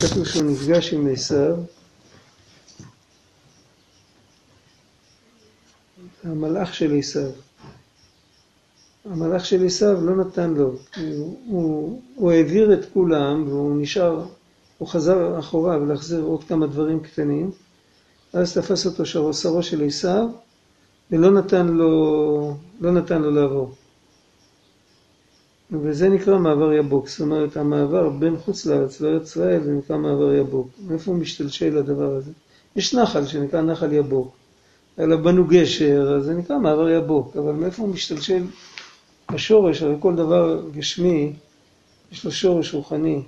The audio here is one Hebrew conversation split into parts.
כתוב שהוא נפגש עם עשיו, המלאך של עשיו. המלאך של עשיו לא נתן לו, הוא, הוא, הוא העביר את כולם והוא נשאר, הוא חזר אחורה ולהחזיר עוד כמה דברים קטנים, אז תפס אותו שרו של עשיו ולא נתן לו, לא נתן לו לעבור. וזה נקרא מעבר יבוק, זאת אומרת המעבר בין חוץ לארץ לארץ ישראל זה נקרא מעבר יבוק. מאיפה משתלשל הדבר הזה? יש נחל שנקרא נחל יבוק, אלא בנו גשר, אז זה נקרא מעבר יבוק, אבל מאיפה הוא משתלשל השורש, הרי כל דבר גשמי יש לו שורש רוחני.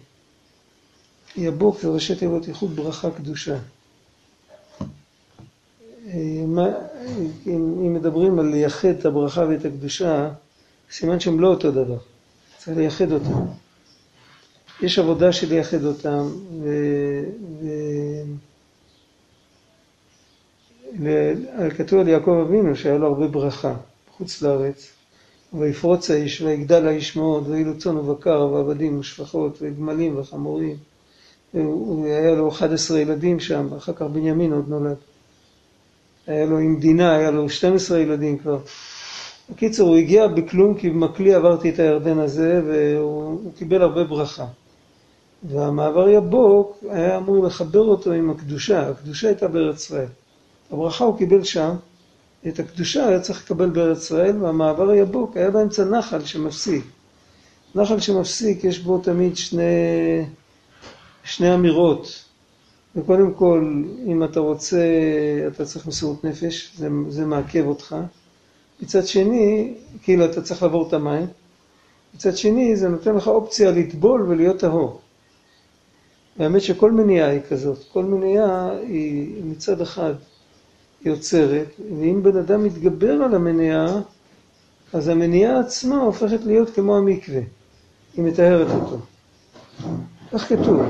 יבוק זה ראשי תיבות איחוד ברכה קדושה. מה, אם, אם מדברים על לייחד את הברכה ואת הקדושה, סימן שהם לא אותו דבר. צריך לייחד אותם. יש עבודה של לייחד אותם, ו... ו... כתוב על יעקב אבינו שהיה לו הרבה ברכה בחוץ לארץ, ויפרוץ האיש ויגדל האיש מאוד, ואילו צאן ובקר ועבדים ושפחות וגמלים וחמורים. והיה לו 11 ילדים שם, אחר כך בנימין עוד נולד. היה לו עם דינה, היה לו 12 ילדים כבר. בקיצור, הוא הגיע בכלום כי במקלי עברתי את הירדן הזה והוא קיבל הרבה ברכה. והמעבר יבוק היה אמור לחבר אותו עם הקדושה, הקדושה הייתה בארץ ישראל. הברכה הוא קיבל שם, את הקדושה היה צריך לקבל בארץ ישראל, והמעבר יבוק היה באמצע נחל שמפסיק. נחל שמפסיק, יש בו תמיד שני, שני אמירות. וקודם כל, אם אתה רוצה, אתה צריך מסירות נפש, זה, זה מעכב אותך. מצד שני, כאילו אתה צריך לעבור את המים, מצד שני זה נותן לך אופציה לטבול ולהיות טהור. והאמת שכל מניעה היא כזאת, כל מניעה היא מצד אחד יוצרת, ואם בן אדם מתגבר על המניעה, אז המניעה עצמה הופכת להיות כמו המקווה, היא מטהרת אותו. כך כתוב.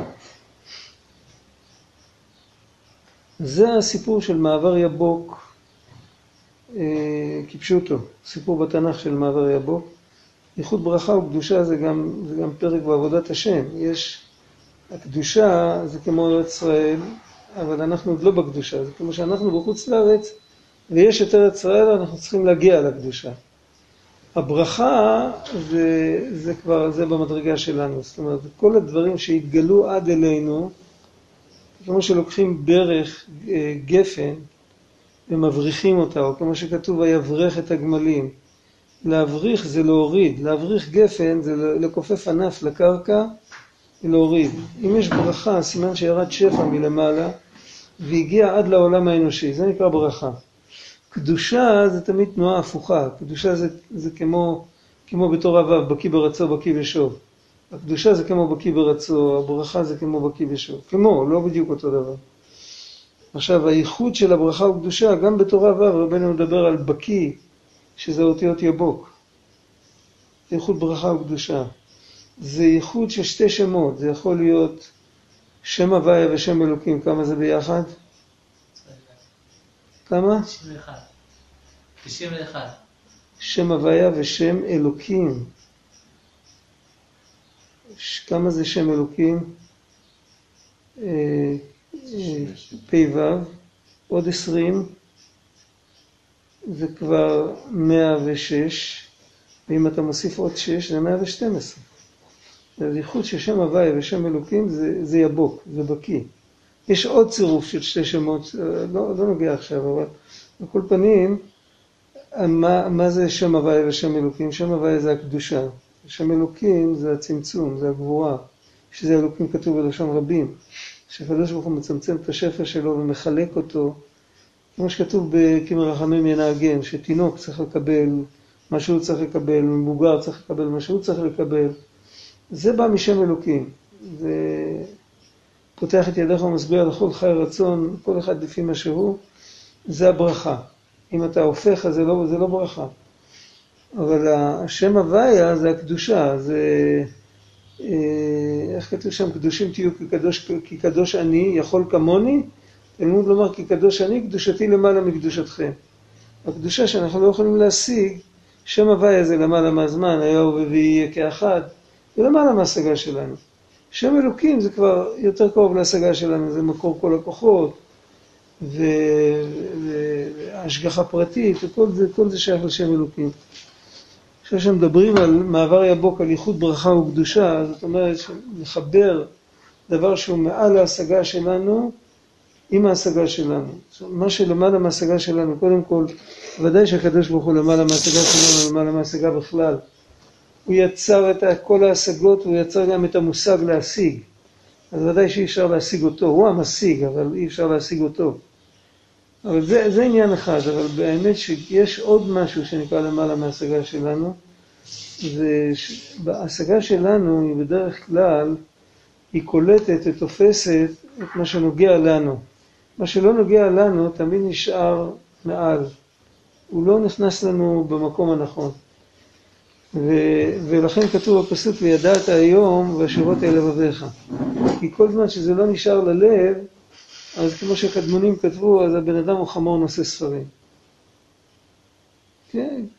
זה הסיפור של מעבר יבוק כפשוטו, סיפור בתנ"ך של מעבר יבוק. ייחוד ברכה וקדושה זה גם, זה גם פרק בעבודת השם. יש, הקדושה זה כמו ארץ ישראל, אבל אנחנו עוד לא בקדושה, זה כמו שאנחנו בחוץ לארץ ויש את ארץ ישראל, אנחנו צריכים להגיע לקדושה. הברכה זה, זה כבר, זה במדרגה שלנו, זאת אומרת, כל הדברים שהתגלו עד אלינו, כמו שלוקחים ברך אה, גפן ומבריחים אותה, או כמו שכתוב, ויברך את הגמלים. להבריך זה להוריד, להבריך גפן זה לכופף ענף לקרקע ולהוריד. אם יש ברכה, סימן שירד שפע מלמעלה והגיע עד לעולם האנושי, זה נקרא ברכה. קדושה זה תמיד תנועה הפוכה, קדושה זה, זה כמו, כמו בתור אבב, בקיא ברצו, בקיא בשוב. הקדושה זה כמו בקיא ברצו, הברכה זה כמו בקיא בשוב. כמו, לא בדיוק אותו דבר. עכשיו, הייחוד של הברכה וקדושה, גם בתורה ו' רבנו מדבר על בקיא, שזה אותיות יבוק. ייחוד ברכה וקדושה. זה ייחוד של שתי שמות, זה יכול להיות שם הוויה ושם אלוקים, כמה זה ביחד? כמה? 91. 91. שם הוויה ושם אלוקים. כמה זה שם אלוקים? אה, פ"ו, עוד עשרים, זה כבר מאה ושש, ואם אתה מוסיף עוד שש זה מאה ושתים עשרה. אז ייחוד ששם הוויה ושם אלוקים זה, זה יבוק, זה בקיא. יש עוד צירוף של שתי שמות, לא, לא נוגע עכשיו, אבל על כל פנים, מה, מה זה שם הוויה ושם אלוקים? שם הוויה זה הקדושה, שם אלוקים זה הצמצום, זה הגבורה, שזה אלוקים כתוב בלשון רבים. שהקדוש ברוך הוא מצמצם את השפע שלו ומחלק אותו, כמו שכתוב ב"כימר רחמים ינהגן", שתינוק צריך לקבל מה שהוא צריך לקבל, מבוגר צריך לקבל מה שהוא צריך לקבל. זה בא משם אלוקים. זה פותח את ידיך ומשביע לכל חי רצון, כל אחד לפי מה שהוא, זה הברכה. אם אתה הופך, אז זה לא, זה לא ברכה. אבל השם הוויה זה הקדושה, זה... אה, איך כתוב שם, קדושים תהיו כקדוש, כקדוש אני, יכול כמוני, תלמוד לומר כי קדוש אני, קדושתי למעלה מקדושתכם. הקדושה שאנחנו לא יכולים להשיג, שם הוויה זה למעלה מהזמן, היה ובבי יהיה כאחד, זה למעלה מההשגה שלנו. שם אלוקים זה כבר יותר קרוב להשגה שלנו, זה מקור כל הכוחות, והשגחה פרטית, וכל זה, כל זה שייך לשם אלוקים. כשמדברים על מעבר יבוק, על ייחוד ברכה וקדושה, זאת אומרת לחבר דבר שהוא מעל ההשגה שלנו עם ההשגה שלנו. מה שלמעלה מההשגה שלנו, קודם כל, ודאי שהקדוש ברוך הוא למעלה מההשגה שלנו, למעלה מההשגה בכלל. הוא יצר את כל ההשגות, הוא יצר גם את המושג להשיג. אז ודאי שאי אפשר להשיג אותו, הוא המשיג, אבל אי אפשר להשיג אותו. אבל זה, זה עניין אחד, אבל באמת שיש עוד משהו שנקרא למעלה מההשגה שלנו, וההשגה שלנו היא בדרך כלל, היא קולטת ותופסת את מה שנוגע לנו. מה שלא נוגע לנו תמיד נשאר מעל. הוא לא נכנס לנו במקום הנכון. ו, ולכן כתוב בפסוק, וידעת היום והשירות אל לבביך. כי כל זמן שזה לא נשאר ללב, אז כמו שקדמונים כתבו, אז הבן אדם הוא חמור נושא ספרים.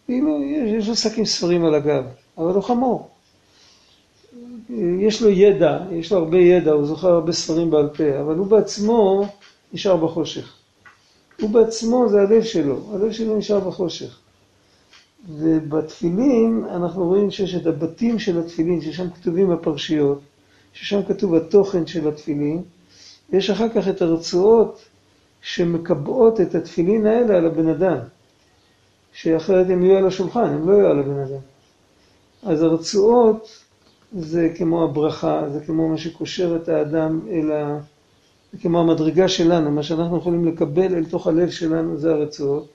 יש, לו שקים ספרים על הגב, אבל הוא חמור. יש לו ידע, יש לו הרבה ידע, הוא זוכר הרבה ספרים בעל פה, אבל הוא בעצמו נשאר בחושך. הוא בעצמו זה הלב שלו, הלב שלו נשאר בחושך. ובתפילין אנחנו רואים שיש את הבתים של התפילין, ששם כתובים הפרשיות, ששם כתוב התוכן של התפילין, יש אחר כך את הרצועות שמקבעות את התפילין האלה על הבן אדם, שאחרת הם יהיו על השולחן, הם לא יהיו על הבן אדם. אז הרצועות זה כמו הברכה, זה כמו מה שקושר את האדם אל ה... זה כמו המדרגה שלנו, מה שאנחנו יכולים לקבל אל תוך הלב שלנו זה הרצועות.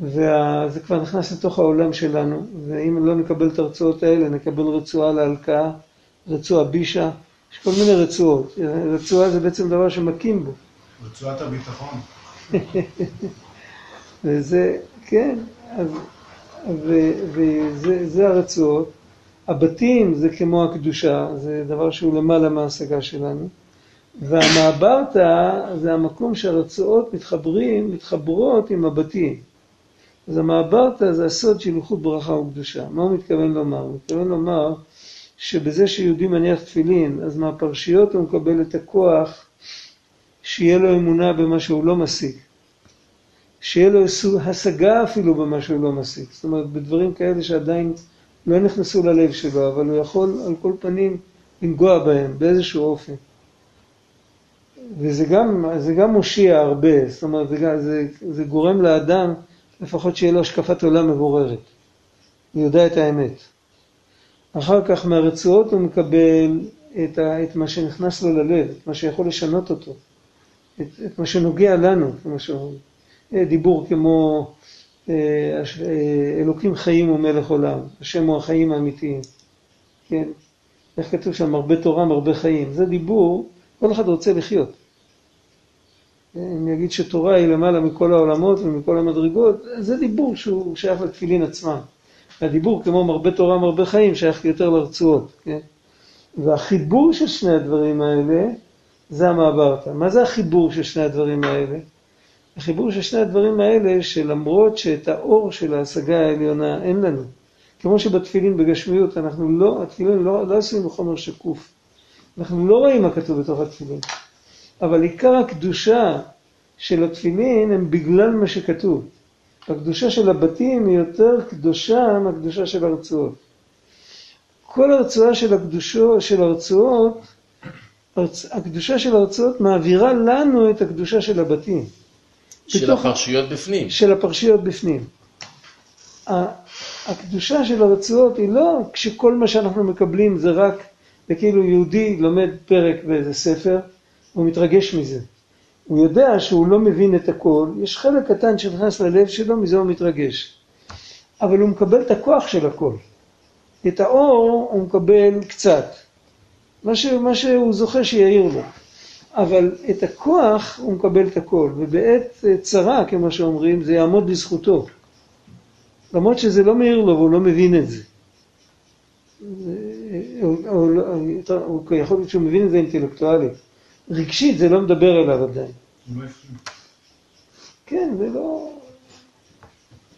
וזה כבר נכנס לתוך העולם שלנו, ואם לא נקבל את הרצועות האלה, נקבל רצועה להלקאה, רצועה בישה, יש כל מיני רצועות. רצועה זה בעצם דבר שמכים בו. רצועת הביטחון. וזה, כן, אז, וזה הרצועות. הבתים זה כמו הקדושה, זה דבר שהוא למעלה מההשגה שלנו. והמעברתא זה המקום שהרצועות מתחברים, מתחברות עם הבתים. אז המעברתא זה הסוד של איכות ברכה וקדושה. מה הוא מתכוון לומר? הוא מתכוון לומר שבזה שיהודי מניח תפילין, אז מהפרשיות הוא מקבל את הכוח שיהיה לו אמונה במה שהוא לא משיג. שיהיה לו השגה אפילו במה שהוא לא משיג. זאת אומרת, בדברים כאלה שעדיין לא נכנסו ללב שלו, אבל הוא יכול על כל פנים לנגוע בהם באיזשהו אופן. וזה גם, גם מושיע הרבה, זאת אומרת, זה, זה, זה גורם לאדם לפחות שיהיה לו השקפת עולם מבוררת. הוא יודע את האמת. אחר כך מהרצועות הוא מקבל את, ה, את מה שנכנס לו ללב, את מה שיכול לשנות אותו, את, את מה שנוגע לנו, כמו שאומרים. אה, דיבור כמו אה, אה, אלוקים חיים ומלך עולם, השם הוא החיים האמיתיים, כן? איך כתוב שם, הרבה תורה, מרבה חיים. זה דיבור, כל אחד רוצה לחיות. אם יגיד שתורה היא למעלה מכל העולמות ומכל המדרגות, זה דיבור שהוא שייך לתפילין עצמם. הדיבור כמו מרבה תורה מרבה חיים שייך יותר לרצועות, כן? והחיבור של שני הדברים האלה זה המעברתא. מה זה החיבור של שני הדברים האלה? החיבור של שני הדברים האלה שלמרות שאת האור של ההשגה העליונה אין לנו, כמו שבתפילין בגשמיות אנחנו לא, התפילין לא, לא עשויים בחומר שקוף. אנחנו לא רואים מה כתוב בתוך התפילין. אבל עיקר הקדושה של התפילין הם בגלל מה שכתוב. הקדושה של הבתים היא יותר קדושה מהקדושה של הרצועות. כל הרצועה של הקדושו, של הרצועות, הקדושה של הרצועות מעבירה לנו את הקדושה של הבתים. של בתוך, הפרשיות בפנים. של הפרשיות בפנים. הקדושה של הרצועות היא לא כשכל מה שאנחנו מקבלים זה רק, זה כאילו יהודי לומד פרק באיזה ספר, הוא מתרגש מזה. הוא יודע שהוא לא מבין את הכל, יש חלק קטן שנכנס ללב שלו, מזה הוא מתרגש. אבל הוא מקבל את הכוח של הכל. את האור הוא מקבל קצת. מה, ש, מה שהוא זוכה שיעיר לו. אבל את הכוח הוא מקבל את הכל, ובעת צרה, כמו שאומרים, זה יעמוד לזכותו. למרות שזה לא מעיר לו והוא לא מבין את זה. הוא יכול להיות שהוא מבין את זה אינטלקטואלית. רגשית זה לא מדבר אליו עדיין. כן, זה לא...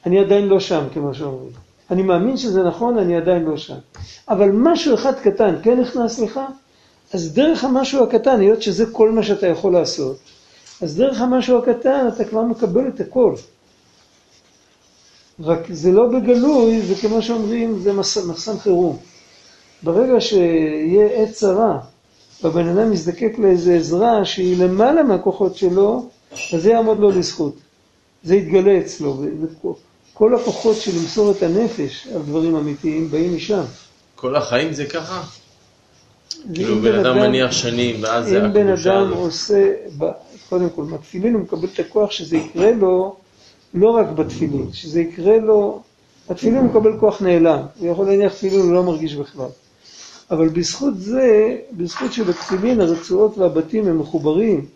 אני עדיין לא שם, כמו שאומרים. אני מאמין שזה נכון, אני עדיין לא שם. אבל משהו אחד קטן כן נכנס לך, אז דרך המשהו הקטן, היות שזה כל מה שאתה יכול לעשות, אז דרך המשהו הקטן אתה כבר מקבל את הכל. רק זה לא בגלוי, זה כמו שאומרים, זה מחסן חירום. ברגע שיהיה עת צרה, והבן אדם יזדקק לאיזו עזרה שהיא למעלה מהכוחות שלו, אז זה יעמוד לו לזכות. זה יתגלה אצלו. כל הכוחות של למסור את הנפש על דברים אמיתיים באים משם. כל החיים זה ככה? כאילו בן אדם מניח שנים, ואז זה. אם בן אדם עושה, קודם כל, מהתפילין הוא מקבל את הכוח שזה יקרה לו לא רק בתפילין, שזה יקרה לו, התפילין הוא מקבל כוח נעלם, הוא יכול להניח תפילין, הוא לא מרגיש בכלל. אבל בזכות זה, בזכות שבתפילין הרצועות והבתים הם מחוברים,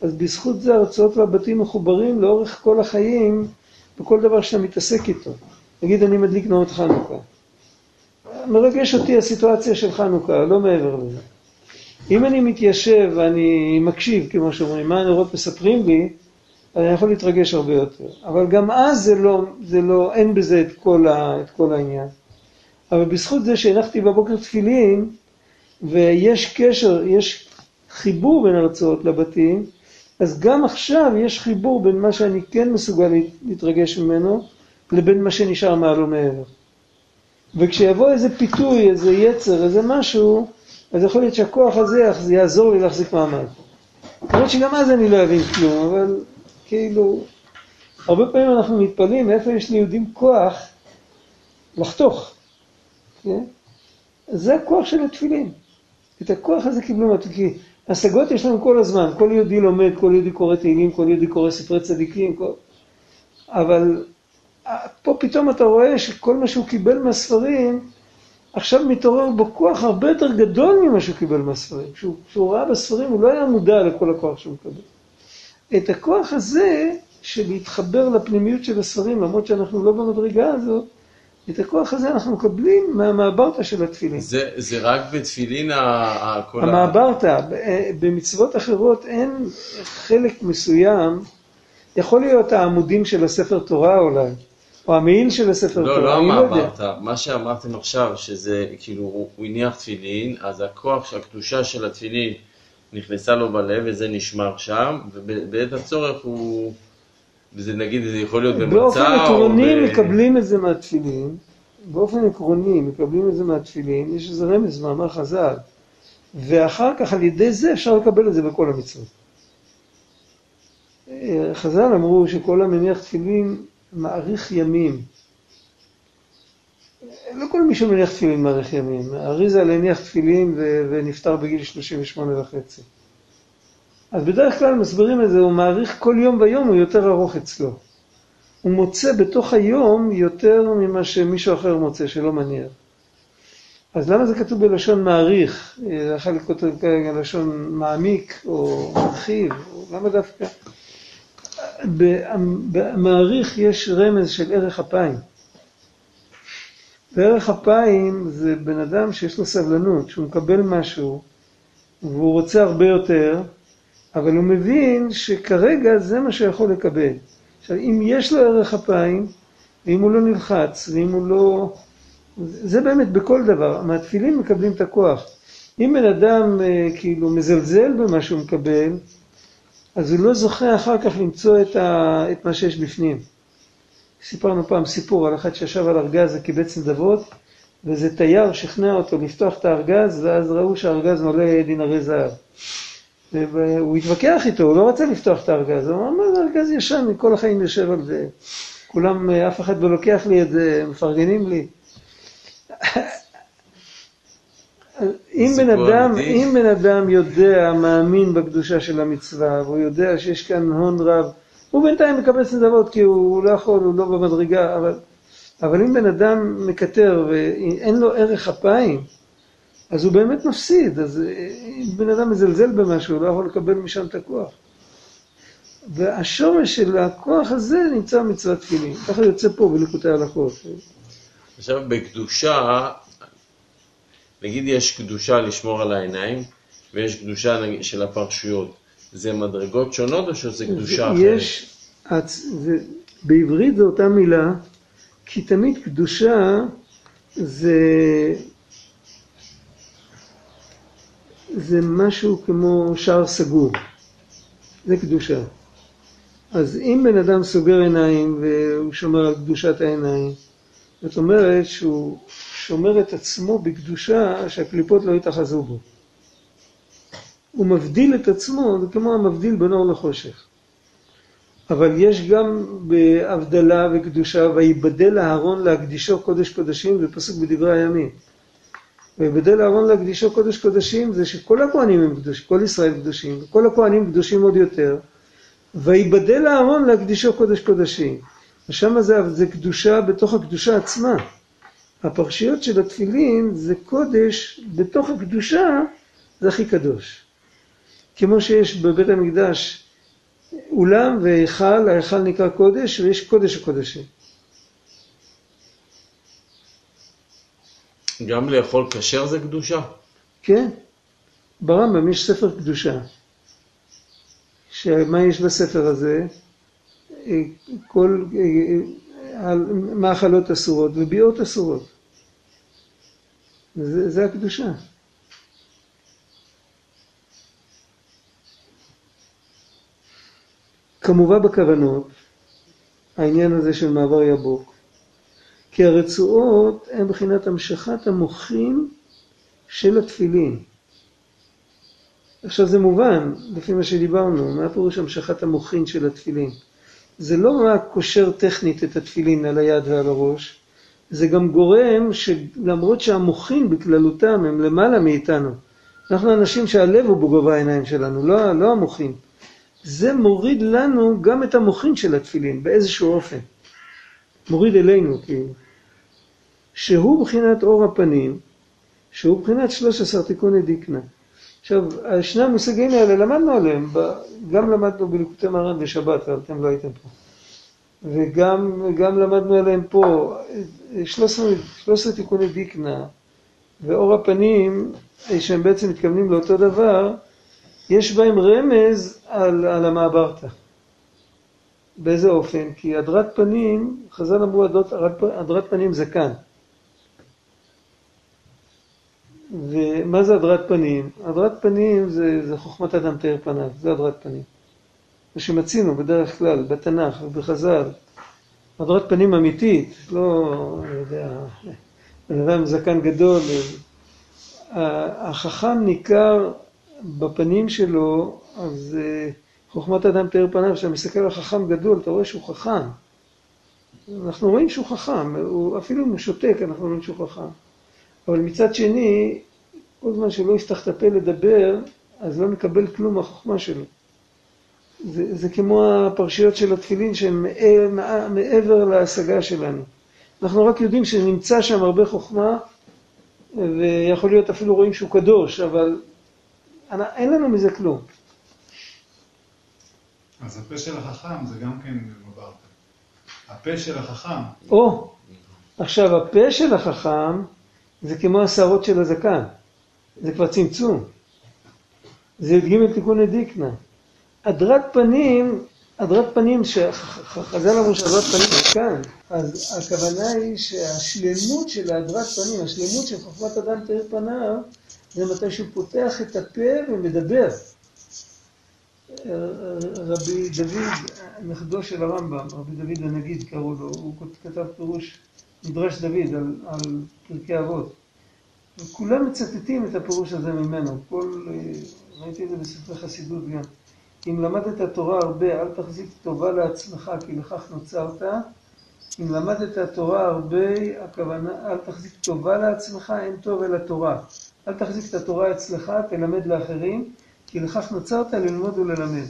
אז בזכות זה הרצועות והבתים מחוברים לאורך כל החיים בכל דבר שאתה מתעסק איתו. נגיד אני מדליק נאות חנוכה. מרגש אותי הסיטואציה של חנוכה, לא מעבר לזה. אם אני מתיישב ואני מקשיב, כמו שאומרים, מה הנרות מספרים לי, אני יכול להתרגש הרבה יותר. אבל גם אז זה לא, זה לא אין בזה את כל, ה, את כל העניין. אבל בזכות זה שהנחתי בבוקר תפילין, ויש קשר, יש חיבור בין הרצועות לבתים, אז גם עכשיו יש חיבור בין מה שאני כן מסוגל להתרגש ממנו, לבין מה שנשאר מעל ומעבר. וכשיבוא איזה פיתוי, איזה יצר, איזה משהו, אז יכול להיות שהכוח הזה יעזור לי להחזיק מעמד. למרות שגם אז אני לא אבין כלום, אבל כאילו, הרבה פעמים אנחנו מתפלאים מאיפה יש ליהודים כוח לחתוך. כן? זה הכוח של התפילין. את הכוח הזה קיבלו כי השגות יש לנו כל הזמן, כל יהודי לומד, כל יהודי קורא תהילים, כל יהודי קורא ספרי צדיקים, כל... אבל פה פתאום אתה רואה שכל מה שהוא קיבל מהספרים, עכשיו מתעורר בו כוח הרבה יותר גדול ממה שהוא קיבל מהספרים. כשהוא, כשהוא ראה בספרים הוא לא היה מודע לכל הכוח שהוא מקבל. את הכוח הזה של להתחבר לפנימיות של הספרים, למרות שאנחנו לא במדרגה הזאת, את הכוח הזה אנחנו מקבלים מהמעברתא של התפילין. זה, זה רק בתפילין כל ה... המעברתא, במצוות אחרות אין חלק מסוים, יכול להיות העמודים של הספר תורה אולי, או המעיל של הספר לא, תורה, לא, לא המעברתא, מה שאמרתם עכשיו, שזה כאילו, הוא הניח תפילין, אז הכוח, של הקדושה של התפילין נכנסה לו בלב וזה נשמר שם, ובעת הצורך הוא... וזה נגיד, זה יכול להיות במצע או... באופן עקרוני ב... מקבלים את זה מהתפילין, באופן עקרוני מקבלים את זה מהתפילין, יש איזה רמז מאמר חז"ל, ואחר כך על ידי זה אפשר לקבל את זה בכל המצוות. חז"ל אמרו שכל המניח תפילין מאריך ימים. לא כל מי שמניח תפילין מאריך ימים. אריזה להניח תפילין ונפטר בגיל 38 וחצי. אז בדרך כלל מסבירים את זה, הוא מעריך כל יום ויום, הוא יותר ארוך אצלו. הוא מוצא בתוך היום יותר ממה שמישהו אחר מוצא, שלא מניח. אז למה זה כתוב בלשון מעריך? יכול לכתוב כרגע לשון מעמיק או מרחיב, למה דווקא? במעריך יש רמז של ערך אפיים. וערך אפיים זה בן אדם שיש לו סבלנות, שהוא מקבל משהו והוא רוצה הרבה יותר, אבל הוא מבין שכרגע זה מה שיכול לקבל. עכשיו, אם יש לו ערך אפיים, ואם הוא לא נלחץ, ואם הוא לא... זה באמת בכל דבר. מהתפילין מקבלים את הכוח. אם בן אדם אה, כאילו מזלזל במה שהוא מקבל, אז הוא לא זוכה אחר כך למצוא את, ה... את מה שיש בפנים. סיפרנו פעם סיפור על אחד שישב על ארגז וקיבץ נדבות, ואיזה תייר שכנע אותו לפתוח את הארגז, ואז ראו שהארגז מלא דינרי זהב. והוא התווכח איתו, הוא לא רצה לפתוח את הארגז, הוא אמר, מה זה ארגז ישן, אני כל החיים יושב על זה. כולם, אף אחד לא לוקח לי את זה, מפרגנים לי. אם בן, אדם, אם בן אדם יודע, מאמין בקדושה של המצווה, והוא יודע שיש כאן הון רב, הוא בינתיים מקבץ נדבות כי הוא לא יכול, הוא לא במדרגה, אבל, אבל אם בן אדם מקטר ואין לו ערך אפיים, אז הוא באמת מפסיד, אז אם בן אדם מזלזל במשהו, הוא לא יכול לקבל משם את הכוח. והשורש של הכוח הזה נמצא במצוות תפילין. ככה יוצא פה בליקוטי הלכות. עכשיו, בקדושה, נגיד יש קדושה לשמור על העיניים, ויש קדושה נגיד, של הפרשיות. זה מדרגות שונות או שזה קדושה אחרת? יש, זה, בעברית זו אותה מילה, כי תמיד קדושה זה זה משהו כמו שער סגור. זה קדושה. אז אם בן אדם סוגר עיניים והוא שומר על קדושת העיניים, זאת אומרת שהוא שומר את עצמו בקדושה שהקליפות לא יתאחזו בו. הוא מבדיל את עצמו, זה כמו המבדיל בין אור לחושך. אבל יש גם בהבדלה וקדושה, ויבדל אהרון להקדישו קודש קודשים, זה פסוק בדברי הימים. ויבדל אהרון להקדישו קודש קודשים, זה שכל הכהנים הם קדושים, כל ישראל קדושים, וכל הכהנים קדושים עוד יותר. ויבדל אהרון להקדישו קודש קודשים. ושם זה, זה קדושה בתוך הקדושה עצמה. הפרשיות של התפילין זה קודש בתוך הקדושה, זה הכי קדוש. כמו שיש בבית המקדש אולם והיכל, ההיכל נקרא קודש, ויש קודש הקודשים. גם לאכול כשר זה קדושה? כן, ברמב"ם יש ספר קדושה. שמה יש בספר הזה? כל מאכלות אסורות וביאות אסורות. זה, זה הקדושה. כמובן בכוונות, העניין הזה של מעבר יבוק, כי הרצועות הן מבחינת המשכת המוחים של התפילין. עכשיו זה מובן, לפי מה שדיברנו, מה פירוש המשכת המוחין של התפילין? זה לא רק קושר טכנית את התפילין על היד ועל הראש, זה גם גורם שלמרות שהמוחין בכללותם הם למעלה מאיתנו, אנחנו אנשים שהלב הוא בגובה העיניים שלנו, לא, לא המוחין. זה מוריד לנו גם את המוחין של התפילין באיזשהו אופן. מוריד אלינו, כאילו. שהוא בחינת אור הפנים, שהוא בחינת 13 תיקוני דיקנה. עכשיו, שני המושגים האלה, למדנו עליהם, גם למדנו בליקוטי מרן בשבת, אתם לא הייתם פה. וגם למדנו עליהם פה, 13, 13 תיקוני דיקנה ואור הפנים, שהם בעצם מתכוונים לאותו דבר, יש בהם רמז על, על המעברתא. באיזה אופן? כי הדרת פנים, חז"ל אמרו הדרת פנים זה כאן. ומה זה הדרת פנים? הדרת פנים זה, זה חוכמת אדם תאר פניו, זה הדרת פנים. מה שמצינו בדרך כלל בתנ"ך ובחז"ל, הדרת פנים אמיתית, לא, אני יודע, בן אדם זקן גדול, החכם ניכר בפנים שלו, אז אה, חוכמת אדם תאר פניו, כשאתה מסתכל על חכם גדול, אתה רואה שהוא חכם. אנחנו רואים שהוא חכם, הוא, אפילו אם הוא שותק, אנחנו רואים שהוא חכם. אבל מצד שני, כל זמן שלא יפתח את הפה לדבר, אז לא נקבל כלום מהחוכמה שלו. זה, זה כמו הפרשיות של התפילין שהן מעבר להשגה שלנו. אנחנו רק יודעים שנמצא שם הרבה חוכמה, ויכול להיות אפילו רואים שהוא קדוש, אבל אין לנו מזה כלום. אז הפה של החכם זה גם כן מברטה. הפה של החכם. או, עכשיו הפה של החכם זה כמו השערות של הזקן. זה כבר צמצום. זה י"ג תיקוני דיקנה. הדרת פנים, הדרת פנים, שחז"ל אמרו שהדרת פנים זה כאן, אז הכוונה היא שהשלמות של הדרת פנים, השלמות של חוכמת אדם תאר פניו, זה מתי שהוא פותח את הפה ומדבר. רבי דוד, נכדו של הרמב"ם, רבי דוד הנגיד קראו לו, הוא כתב פירוש מדרש דוד על, על פרקי אבות. וכולם מצטטים את הפירוש הזה ממנו. כל, ראיתי את זה בספרי חסידות גם. אם למדת תורה הרבה, אל תחזיק טובה לעצמך, כי לכך נוצרת. אם למדת תורה הרבה, הכוונה, אל תחזיק טובה לעצמך, אין טוב אלא תורה. אל תחזיק את התורה אצלך, תלמד לאחרים, כי לכך נוצרת ללמוד וללמד.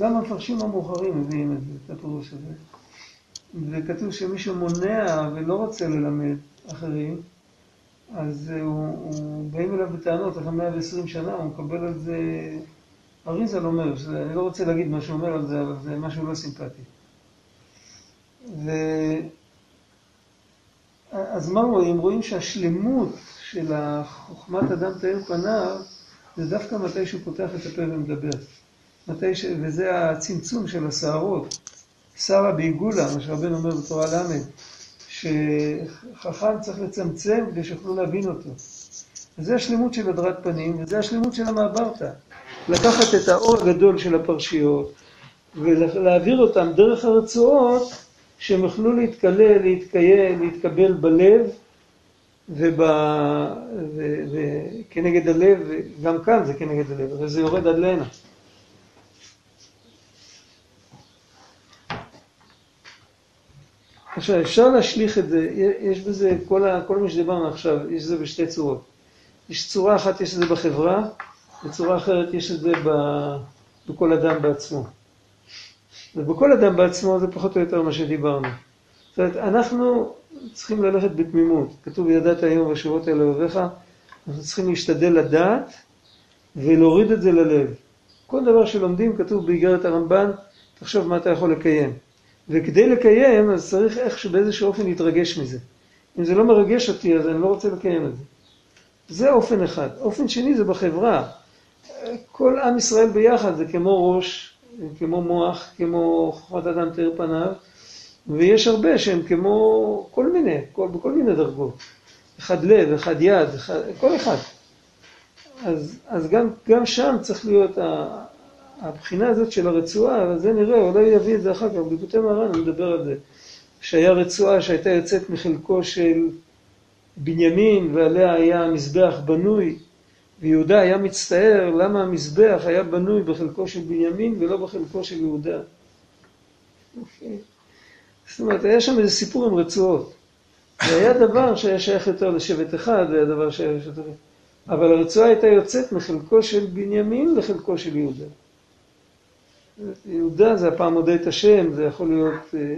גם המפרשים המאוחרים מביאים את זה, את הפירוש הזה. וכתוב שמי שמונע ולא רוצה ללמד אחרים, אז הוא, הוא באים אליו בטענות אחרי 120 שנה, הוא מקבל על זה... אריזל אומר, אני לא רוצה להגיד מה שהוא אומר על זה, אבל זה משהו לא סימפטי. ו... אז מה רואים? רואים שהשלמות של חוכמת אדם תאר פניו, זה דווקא מתי שהוא פותח את הפה ומדבר. מתי ש... וזה הצמצום של הסערות. שרה בעיגולה, מה שרבנו אומר בתורה ל', שחכם צריך לצמצם כדי שיוכלו להבין אותו. זה השלמות של הדרת פנים, וזה השלמות של המעברתא. לקחת את האור הגדול של הפרשיות, ולהעביר אותם דרך הרצועות, שהם יוכלו להתקלל, להתקיים, להתקבל בלב, וכנגד הלב, גם כאן זה כנגד הלב, אבל זה יורד עד להנה. עכשיו, אפשר להשליך את זה, יש בזה, כל, ה, כל מה שדיברנו עכשיו, יש זה בשתי צורות. יש צורה אחת, יש את זה בחברה, וצורה אחרת יש את זה ב, בכל אדם בעצמו. ובכל אדם בעצמו זה פחות או יותר מה שדיברנו. זאת אומרת, אנחנו צריכים ללכת בתמימות. כתוב, ידעת היום בשבועות האלה אוהביך, אנחנו צריכים להשתדל לדעת ולהוריד את זה ללב. כל דבר שלומדים, כתוב באיגרת הרמב"ן, תחשוב מה אתה יכול לקיים. וכדי לקיים, אז צריך איכשהו באיזשהו אופן להתרגש מזה. אם זה לא מרגש אותי, אז אני לא רוצה לקיים את זה. זה אופן אחד. אופן שני זה בחברה. כל עם ישראל ביחד זה כמו ראש, כמו מוח, כמו חוכמת אדם תאר פניו, ויש הרבה שהם כמו כל מיני, כל, בכל מיני דרגות. אחד לב, אחד יד, אחד, כל אחד. אז, אז גם, גם שם צריך להיות הבחינה הזאת של הרצועה, אבל זה נראה, אולי יביא את זה אחר כך, בגותי מהר"ן נדבר על זה. שהיה רצועה שהייתה יוצאת מחלקו של בנימין, ועליה היה מזבח בנוי, ויהודה היה מצטער למה המזבח היה בנוי בחלקו של בנימין ולא בחלקו של יהודה. אוקיי. זאת אומרת, היה שם איזה סיפור עם רצועות. זה היה דבר שהיה שייך יותר לשבט אחד, זה היה דבר שהיה שייך יותר... אבל הרצועה הייתה יוצאת מחלקו של בנימין לחלקו של יהודה. יהודה זה הפעם מודה את השם, זה יכול להיות אה,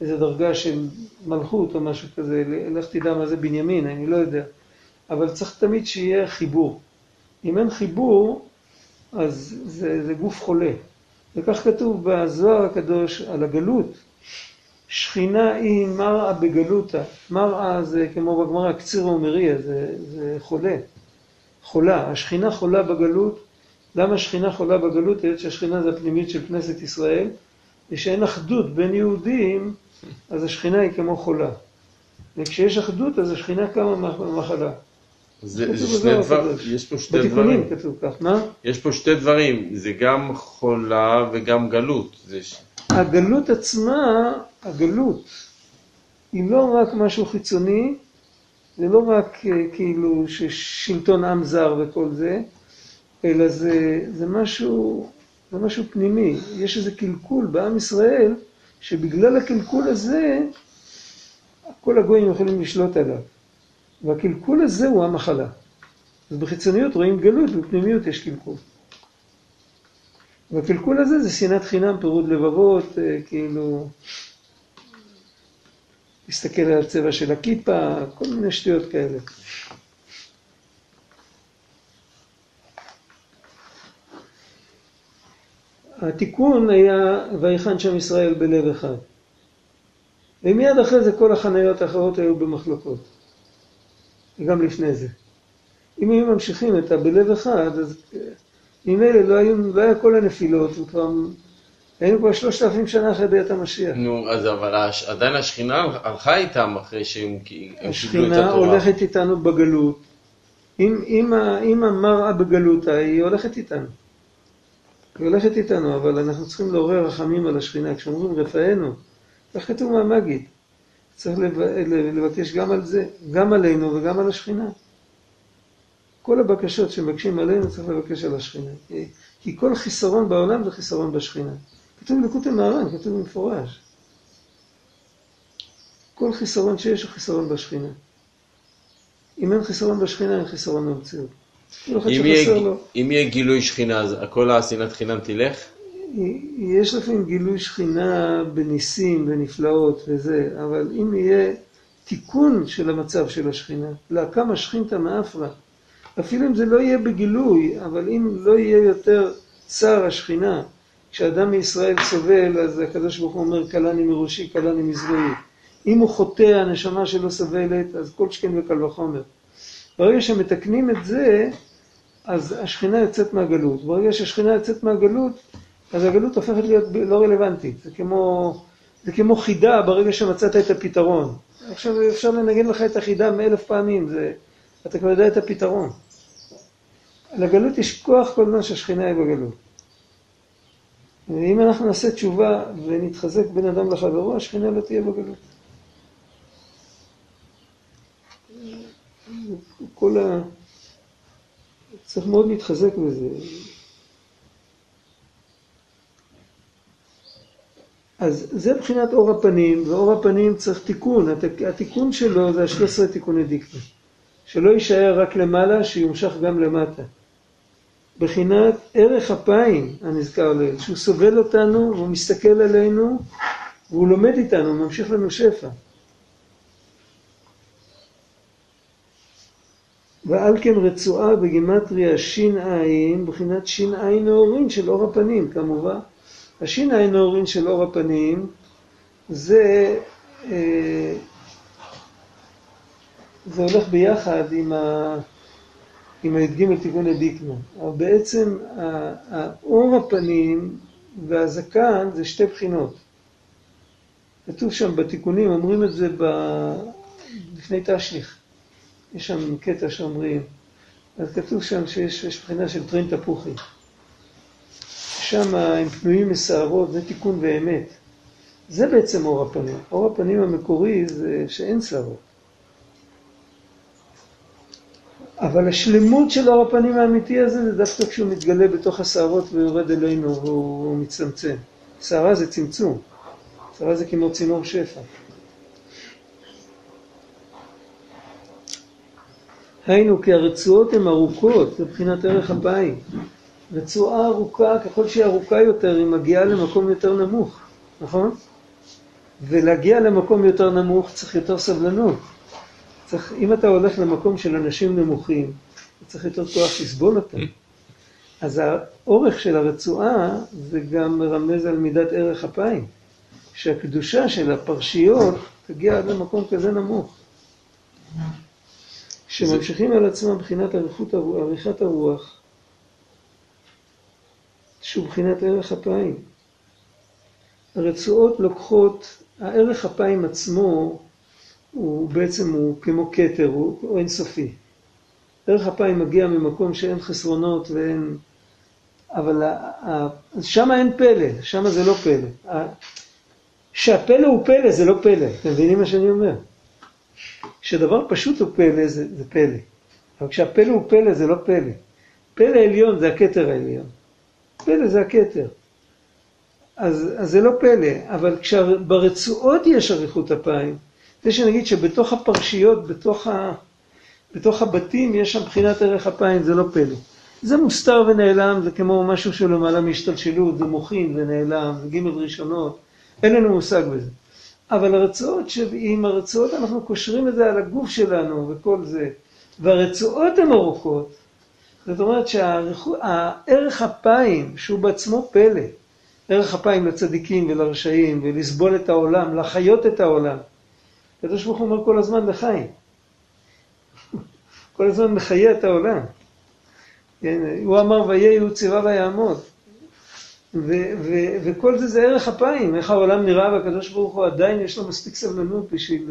איזו דרגה של מלכות או משהו כזה, לך תדע מה זה בנימין, אני לא יודע. אבל צריך תמיד שיהיה חיבור. אם אין חיבור, אז זה, זה גוף חולה. וכך כתוב בזוהר הקדוש על הגלות, שכינה היא מראה בגלותה. מראה זה כמו בגמרא, קציר ומריה, זה, זה חולה. חולה. השכינה חולה בגלות. למה שכינה חולה בגלות? היות שהשכינה זה הפנימית של כנסת ישראל, ושאין אחדות בין יהודים, אז השכינה היא כמו חולה. וכשיש אחדות, אז השכינה קמה מהמחלה. זה, זה שני דבר, יש פה שתי דברים. כתוב כך, מה? יש פה שתי דברים, זה גם חולה וגם גלות. זה... הגלות עצמה, הגלות, היא לא רק משהו חיצוני, זה לא רק אה, כאילו ששלטון עם זר וכל זה, אלא זה, זה, משהו, זה משהו פנימי. יש איזה קלקול בעם ישראל, שבגלל הקלקול הזה, כל הגויים יכולים לשלוט עליו. והקלקול הזה הוא המחלה. אז בחיצוניות רואים גלות, ובפנימיות יש קלקול. והקלקול הזה זה שנאת חינם, פירוד לבבות, אה, כאילו, להסתכל על הצבע של הכיפה, כל מיני שטויות כאלה. התיקון היה ויחן שם ישראל בלב אחד. ומיד אחרי זה כל החניות האחרות היו במחלוקות. וגם לפני זה. אם היו ממשיכים את הבלב אחד, אז ממילא לא, לא היה כל הנפילות, וכבר היינו כבר שלושת אלפים שנה אחרי ביאת המשיח. נו, אז אבל הש... עדיין השכינה הלכה איתם אחרי שהם קיבלו את התורה. השכינה הולכת איתנו בגלות. אם, אם, אם המראה בגלותה, היא הולכת איתנו. היא הולכת איתנו, אבל אנחנו צריכים לעורר רחמים על השכינה. כשאומרים רפאנו, כך כתוב מהמגיד. צריך לבקש גם על זה, גם עלינו וגם על השכינה. כל הבקשות שמבקשים עלינו צריך לבקש על השכינה. כי, כל חיסרון בעולם זה חיסרון בשכינה. כתוב בלקוטי מהר"ן, כתוב במפורש. כל חיסרון שיש הוא חיסרון בשכינה. אם אין חיסרון בשכינה, אין חיסרון במציאות. אם יהיה, אם יהיה גילוי שכינה, אז כל השנאת חינם תלך? יש לפעמים גילוי שכינה בניסים, בנפלאות וזה, אבל אם יהיה תיקון של המצב של השכינה, להקם השכינתא מאפרה, אפילו אם זה לא יהיה בגילוי, אבל אם לא יהיה יותר צער השכינה, כשאדם מישראל סובל, אז הקדוש ברוך הוא אומר, קלני מראשי, קלני מזרועי. אם הוא חוטא, הנשמה שלו סובלת, אז כל שכן וקל וחומר. ברגע שמתקנים את זה, אז השכינה יוצאת מהגלות. ברגע שהשכינה יוצאת מהגלות, אז הגלות הופכת להיות לא רלוונטית. זה כמו, זה כמו חידה ברגע שמצאת את הפתרון. עכשיו אפשר לנגן לך את החידה מאלף פעמים, זה, אתה כבר יודע את הפתרון. לגלות יש כוח כל זמן שהשכינה היא בגלות. ואם אנחנו נעשה תשובה ונתחזק בין אדם לחברו, השכינה לא תהיה בגלות. כל ה... צריך מאוד להתחזק בזה. אז זה מבחינת אור הפנים, ואור הפנים צריך תיקון. הת- התיקון שלו זה ה-13 תיקוני דיקטה. שלא יישאר רק למעלה, שיומשך גם למטה. בחינת ערך אפיים הנזכר לעיל, שהוא סובל אותנו, והוא מסתכל עלינו, והוא לומד איתנו, הוא ממשיך לנו שפע. ועל כן רצועה בגימטריה ש"ע, בחינת ש"ע נאורין של אור הפנים, כמובן. הש"ע נאורין של אור הפנים זה, אה, זה הולך ביחד עם, ה, עם הי"ג תיקון הדיקנה. אבל בעצם האור הפנים והזקן זה שתי בחינות. כתוב שם בתיקונים, אומרים את זה ב... לפני תשליך. יש שם קטע שאומרים, אז כתוב שם שיש יש בחינה של טרין תפוחי. שם הם פנויים משערות, זה תיקון ואמת. זה בעצם אור הפנים. אור הפנים המקורי זה שאין שערות. אבל השלמות של אור הפנים האמיתי הזה זה דווקא כשהוא מתגלה בתוך השערות ויורד אלינו והוא מצטמצם. שערה זה צמצום. שערה זה כמו צינור שפע. היינו כי הרצועות הן ארוכות מבחינת ערך אפיים. רצועה ארוכה, ככל שהיא ארוכה יותר, היא מגיעה למקום יותר נמוך, נכון? ולהגיע למקום יותר נמוך צריך יותר סבלנות. צריך, אם אתה הולך למקום של אנשים נמוכים, צריך יותר כוח לסבול אותם. אז האורך של הרצועה זה גם מרמז על מידת ערך אפיים. שהקדושה של הפרשיות תגיע עד למקום כזה נמוך. שממשיכים על עצמם מבחינת עריכת הרוח, שהוא מבחינת ערך אפיים. הרצועות לוקחות, הערך אפיים עצמו הוא בעצם הוא כמו כתר, הוא, הוא אינסופי. ערך אפיים מגיע ממקום שאין חסרונות ואין... אבל שם אין פלא, שם זה לא פלא. שהפלא הוא פלא זה לא פלא, אתם מבינים מה שאני אומר? כשדבר פשוט הוא פלא זה, זה פלא, אבל כשהפלא הוא פלא זה לא פלא. פלא עליון זה הכתר העליון. פלא זה הכתר. אז, אז זה לא פלא, אבל כשברצועות יש אריכות אפיים, זה שנגיד שבתוך הפרשיות, בתוך, ה, בתוך הבתים, יש שם בחינת ערך אפיים, זה לא פלא. זה מוסתר ונעלם, זה כמו משהו שלמעלה מהשתלשלות, זה מוחין ונעלם, זה גימל ראשונות, אין לנו מושג בזה. אבל הרצועות, עם הרצועות אנחנו קושרים את זה על הגוף שלנו וכל זה, והרצועות הן ארוכות, זאת אומרת שהערך אפיים, שהוא בעצמו פלא, ערך אפיים לצדיקים ולרשעים, ולסבול את העולם, לחיות את העולם. הקדוש ברוך הוא אומר כל הזמן לחיים. כל הזמן מחיה את העולם. כן, הוא אמר ויהי צירה ויעמוד. ו- ו- וכל זה זה ערך אפיים, איך העולם נראה והקדוש ברוך הוא עדיין יש לו מספיק סבלנות בשביל...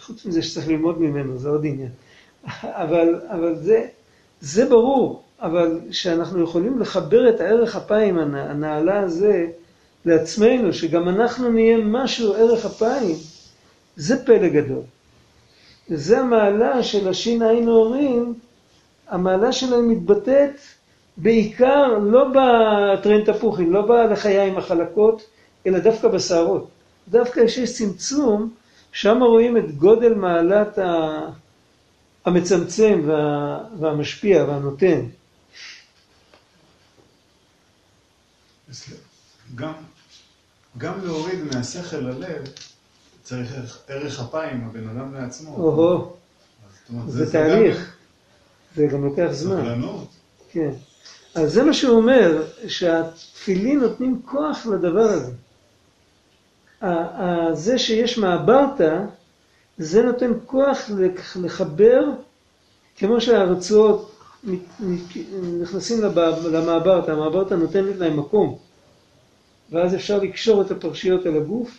חוץ מזה שצריך ללמוד ממנו, זה עוד עניין. אבל, אבל זה, זה ברור, אבל שאנחנו יכולים לחבר את הערך אפיים הנעלה הזה לעצמנו, שגם אנחנו נהיה משהו ערך אפיים, זה פלא גדול. וזה המעלה של השין עין הורים, המעלה שלהם מתבטאת בעיקר לא בטרן תפוחים, לא בלחיים החלקות, אלא דווקא בשערות. דווקא כשיש צמצום, שם רואים את גודל מעלת המצמצם וה, והמשפיע והנותן. גם, גם להוריד מהשכל ללב צריך ערך אפיים, הבן אדם לעצמו. או-הו, זה גם תהליך. זה גם לוקח זמן. סבלנות. כן. אז זה מה שהוא אומר, שהתפילין נותנים כוח לדבר הזה. זה שיש מעברתא, זה נותן כוח לח- לחבר, כמו מת- נכנסים למעברתא, המעברתא נותנת להם מקום, ואז אפשר לקשור את הפרשיות על הגוף,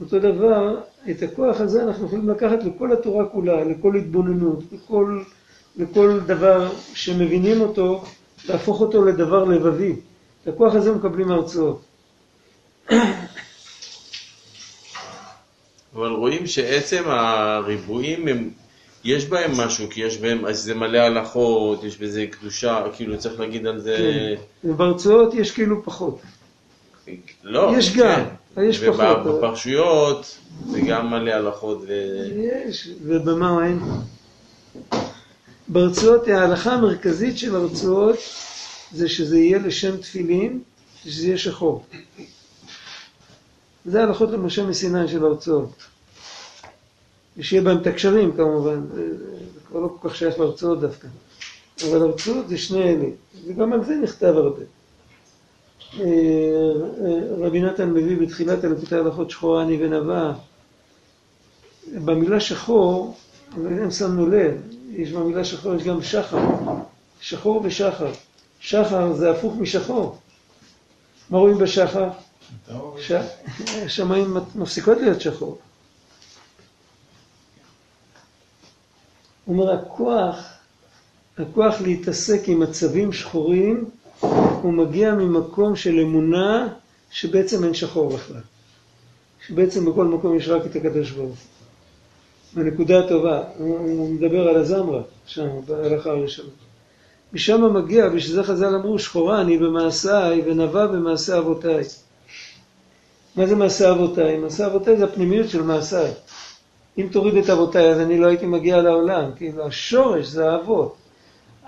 אותו דבר, את הכוח הזה אנחנו יכולים לקחת לכל התורה כולה, לכל התבוננות, לכל, לכל דבר שמבינים אותו, להפוך אותו לדבר לבבי. את הכוח הזה מקבלים מהרצאות. אבל רואים שעצם הריבועים הם, יש בהם משהו, כי יש בהם, אז זה מלא הלכות, יש בזה קדושה, כאילו צריך להגיד על זה... כן. וברצועות יש כאילו פחות. לא, יש גם, כן. יש פחות. ובפרשיות זה גם מלא הלכות ו... יש, ובמה אין? ברצועות, ההלכה המרכזית של הרצועות זה שזה יהיה לשם תפילין, שזה יהיה שחור. זה ההלכות למשה מסיני של הרצועות. ושיהיה בהם את הקשרים כמובן, זה כבר לא כל כך שייך להרצועות דווקא. אבל הרצועות זה שני אלה, וגם על זה נכתב הרבה. אה, אה, רבי נתן מביא בתחילת אלפי ההלכות שחורה אני ונבע. במילה שחור, אם שמנו לב, יש במילה שחור, יש גם שחר. שחור ושחר. שחר זה הפוך משחור. מה רואים בשחר? ש- השמיים מפסיקות להיות שחור. הוא אומר, הכוח, הכוח להתעסק עם מצבים שחורים, הוא מגיע ממקום של אמונה שבעצם אין שחור בכלל. שבעצם בכל מקום יש רק את הקדוש ברוך הוא. בנקודה הטובה, הוא מדבר על הזמרה, שם, בהלכה הראשונה. משם מגיע, בשביל זה חז"ל אמרו, שחורה אני במעשיי ונבע במעשה אבותיי. מה זה מעשה אבותיי? מעשה אבותיי זה הפנימיות של מעשיי. אם תוריד את אבותיי, אז אני לא הייתי מגיע לעולם. כאילו, השורש זה האבות.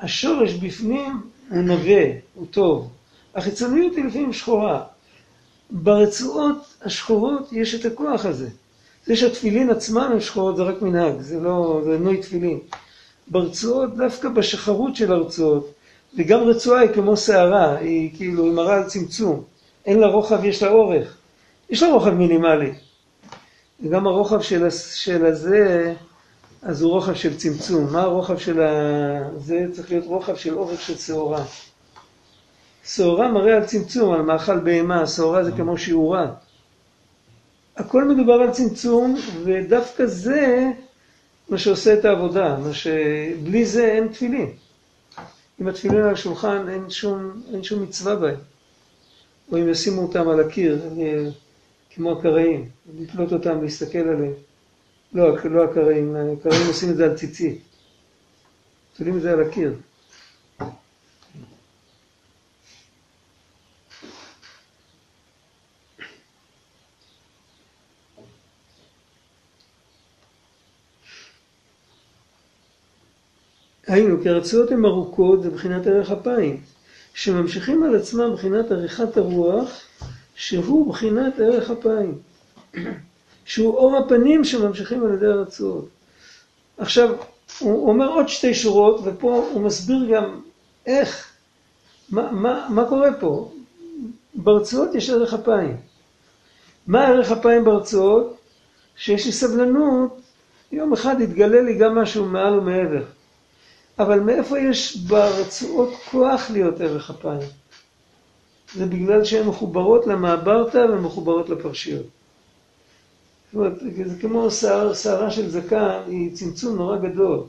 השורש בפנים הוא נווה, הוא טוב. החיצוניות היא לפעמים שחורה. ברצועות השחורות יש את הכוח הזה. זה שהתפילין עצמן הן שחורות זה רק מנהג, זה לא, זה נוי תפילין. ברצועות, דווקא בשחרות של הרצועות, וגם רצועה היא כמו שערה, היא כאילו, היא מראה על צמצום. אין לה רוחב, יש לה אורך. יש לה רוחב מינימלי. וגם הרוחב של, של הזה, אז הוא רוחב של צמצום. מה הרוחב של ה... זה צריך להיות רוחב של אורך של שעורה. שעורה מראה על צמצום, על מאכל בהמה, שעורה זה כמו שיעורה. הכל מדובר על צמצום, ודווקא זה מה שעושה את העבודה, מה שבלי זה אין תפילין. אם התפילין על השולחן אין שום, אין שום מצווה בהם. או אם ישימו אותם על הקיר, אה, כמו הקראים, לתלות אותם, להסתכל עליהם. לא, לא הקראים, הקראים עושים את זה על ציצית. תולים את זה על הקיר. היינו, כי הרצועות הן ארוכות, זה מבחינת ערך אפיים, שממשיכים על עצמם מבחינת עריכת הרוח, שהוא בחינת ערך אפיים, שהוא אור הפנים שממשיכים על ידי הרצועות. עכשיו, הוא אומר עוד שתי שורות, ופה הוא מסביר גם איך, מה, מה, מה קורה פה. ברצועות יש ערך אפיים. מה ערך אפיים ברצועות? שיש לי סבלנות, יום אחד יתגלה לי גם משהו מעל ומעבר. אבל מאיפה יש ברצועות כוח להיות ערך אפיים? זה בגלל שהן מחוברות למעברתא ומחוברות לפרשיות. זאת אומרת, זה כמו שער, שערה של זקן, היא צמצום נורא גדול.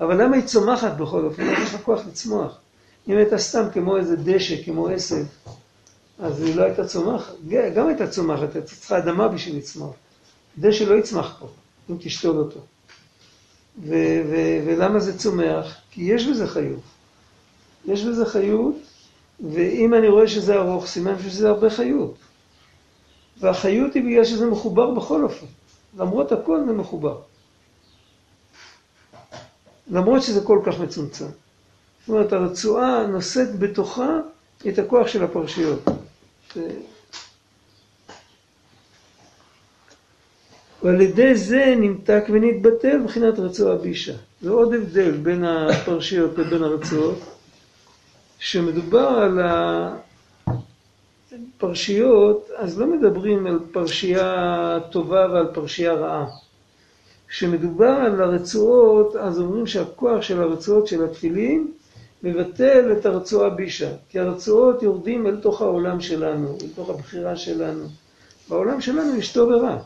אבל למה היא צומחת בכל אופן? יש לה כוח לצמוח. אם הייתה סתם כמו איזה דשא, כמו עשב, אז היא לא הייתה צומחת. גם הייתה צומחת, הייתה צריכה אדמה בשביל לצמוח. דשא לא יצמח פה, אם תשתול אותו. ו- ו- ולמה זה צומח? כי יש בזה חיות. יש בזה חיות, ואם אני רואה שזה ארוך, סימן שזה הרבה חיות. והחיות היא בגלל שזה מחובר בכל אופן. למרות הכל זה מחובר. למרות שזה כל כך מצומצם. זאת אומרת, הרצועה נושאת בתוכה את הכוח של הפרשיות. ועל ידי זה נמתק ונתבטל מבחינת רצועה בישה. זה עוד הבדל בין הפרשיות לבין הרצועות, שמדובר על הפרשיות, אז לא מדברים על פרשייה טובה ועל פרשייה רעה. כשמדובר על הרצועות, אז אומרים שהכוח של הרצועות של התפילין מבטל את הרצועה בישה. כי הרצועות יורדים אל תוך העולם שלנו, אל תוך הבחירה שלנו. בעולם שלנו יש טוב ורע.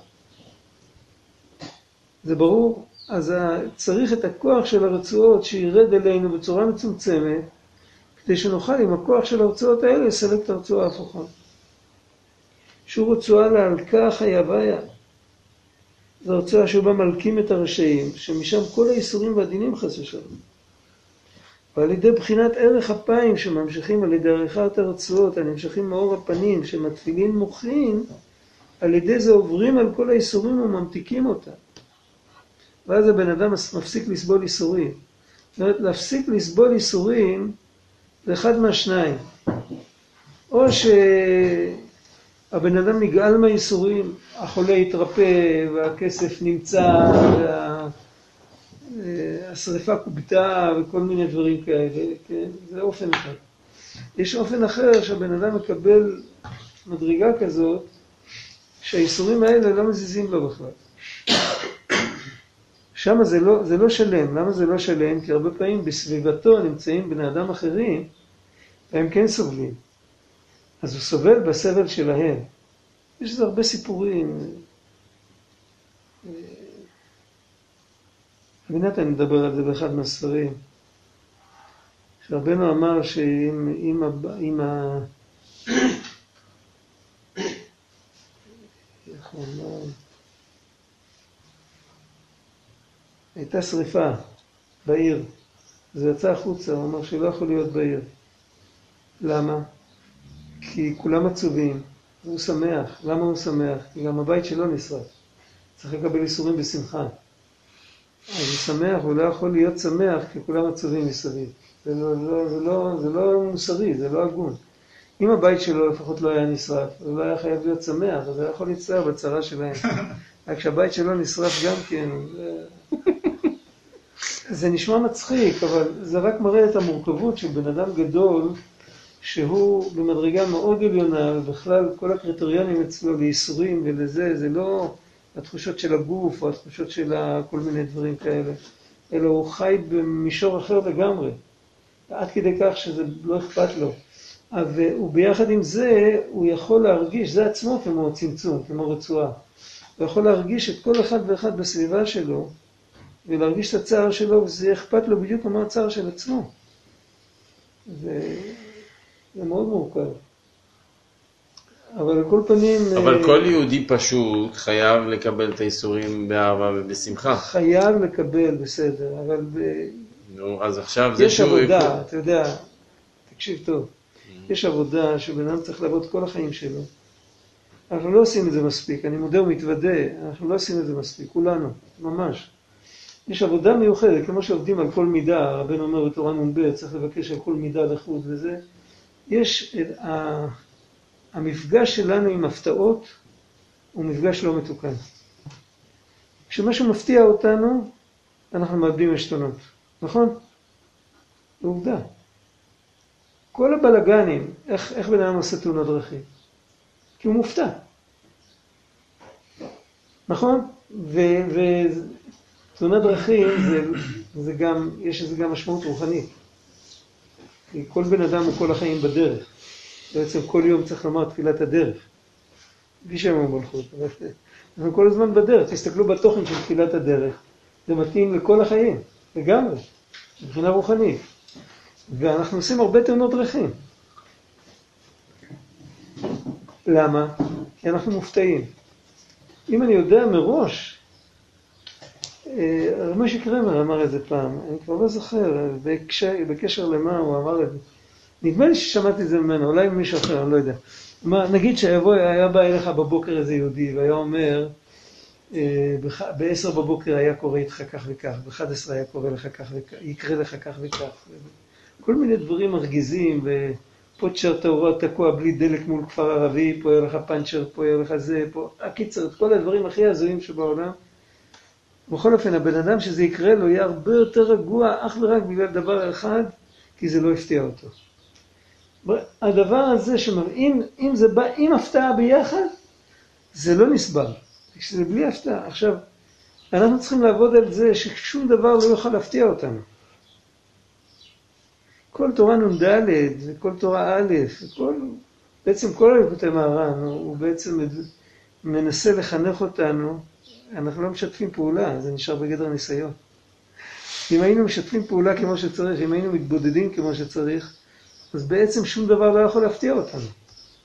זה ברור? אז צריך את הכוח של הרצועות שירד אלינו בצורה מצומצמת, כדי שנוכל עם הכוח של הרצועות האלה לסלק את הרצועה ההפוכה. שהוא רצועה להלקה חיה ויה. זו רצועה שבה מלקים את הרשעים, שמשם כל האיסורים והדינים חס ושלום. ועל ידי בחינת ערך אפיים שממשיכים על ידי עריכת הרצועות הנמשכים מאור הפנים שמתפילין מוחין, על ידי זה עוברים על כל האיסורים וממתיקים אותם. ואז הבן אדם מפסיק לסבול איסורים. זאת אומרת, להפסיק לסבול איסורים זה אחד מהשניים. או שהבן אדם נגאל מהייסורים, החולה התרפא והכסף נמצא והשריפה כובתה וכל מיני דברים כאלה, כן? זה אופן אחד. יש אופן אחר שהבן אדם מקבל מדרגה כזאת שהאיסורים האלה לא מזיזים לו בכלל. שם זה לא, זה לא שלם. למה זה לא שלם? כי הרבה פעמים בסביבתו נמצאים בני אדם אחרים, והם כן סובלים. אז הוא סובל בסבל שלהם. יש לזה הרבה סיפורים. אני מדבר על זה באחד מהספרים. שרבנו אמר שאם אם, אם ה... איך הוא אמר? הייתה שריפה בעיר, זה יצא החוצה, הוא אמר שלא יכול להיות בעיר. למה? כי כולם עצובים, והוא שמח. למה הוא שמח? כי גם הבית שלו נשרף. צריך לקבל איסורים בשמחה. אז הוא שמח, הוא לא יכול להיות שמח כי כולם עצובים מסביב. זה לא, לא, זה, לא, זה לא מוסרי, זה לא הגון. אם הבית שלו לפחות לא היה נשרף, הוא לא היה חייב להיות שמח, אז הוא יכול להצטער בצרה שלהם. רק כשהבית שלו נשרף גם כן, זה... נשמע מצחיק, אבל זה רק מראה את המורכבות של בן אדם גדול, שהוא במדרגה מאוד עליונה, ובכלל כל הקריטריונים אצלו לייסורים ולזה, זה לא התחושות של הגוף או התחושות של כל מיני דברים כאלה, אלא הוא חי במישור אחר לגמרי, עד כדי כך שזה לא אכפת לו. וביחד עם זה, הוא יכול להרגיש, זה עצמו כמו צמצום, כמו רצועה. הוא יכול להרגיש את כל אחד ואחד בסביבה שלו, ולהרגיש את הצער שלו, וזה יהיה אכפת לו בדיוק כמו הצער של עצמו. זה, זה מאוד מורכב. אבל על כל פנים... אבל אה, כל יהודי פשוט חייב לקבל את האיסורים באהבה ובשמחה. חייב לקבל, בסדר, אבל ב... נו, אז עכשיו זה יש שהוא... עבודה, אתה יודע, תקשיב טוב, יש עבודה שבן אדם צריך לעבוד כל החיים שלו. אנחנו לא עושים את זה מספיק, אני מודה ומתוודה, אנחנו לא עושים את זה מספיק, כולנו, ממש. יש עבודה מיוחדת, כמו שעובדים על כל מידה, הרבן אומר בתורה נ"ב, צריך לבקש על כל מידה לחוד וזה. יש, את ה- המפגש שלנו עם הפתעות הוא מפגש לא מתוקן. כשמשהו מפתיע אותנו, אנחנו מאבדים עשתונות, נכון? עובדה. כל הבלגנים, איך, איך בן אדם עושה תאונות דרכים? כי הוא מופתע. נכון? ותאונת דרכים זה, זה גם, יש לזה גם משמעות רוחנית. כל בן אדם הוא כל החיים בדרך. בעצם כל יום צריך לומר תפילת הדרך. בלי שם המלכות. אנחנו כל הזמן בדרך. תסתכלו בתוכן של תפילת הדרך. זה מתאים לכל החיים, לגמרי, מבחינה רוחנית. ואנחנו עושים הרבה תאונות דרכים. למה? כי אנחנו מופתעים. אם אני יודע מראש, משה קרמר אמר את זה פעם, אני כבר לא זוכר בקשר, בקשר למה הוא אמר את זה. נדמה לי ששמעתי את זה ממנו, אולי ממישהו אחר, אני לא יודע. מה, נגיד שהיה בא אליך בבוקר איזה יהודי והיה אומר, אה, ב-10 בבוקר היה קורה איתך כך וכך, ב-11 היה קורה לך כך וכך, יקרה לך כך וכך. כל מיני דברים מרגיזים, ופוצ'ר טהורה תקוע בלי דלק מול כפר ערבי, פה היה לך פאנצ'ר, פה היה לך זה, פה... הקיצר, כל הדברים הכי הזויים שבעולם. בכל אופן, הבן אדם שזה יקרה לו יהיה הרבה יותר רגוע אך ורק בגלל דבר אחד, כי זה לא הפתיע אותו. הדבר הזה שמראים, אם זה בא עם הפתעה ביחד, זה לא נסבל. כשזה בלי הפתעה. עכשיו, אנחנו צריכים לעבוד על זה ששום דבר לא יוכל להפתיע אותנו. כל תורה נ"ד וכל תורה א', וכל, בעצם כל הליקוטי מהר"ן, הוא בעצם מנסה לחנך אותנו אנחנו לא משתפים פעולה, זה נשאר בגדר ניסיון. אם היינו משתפים פעולה כמו שצריך, אם היינו מתבודדים כמו שצריך, אז בעצם שום דבר לא יכול להפתיע אותנו.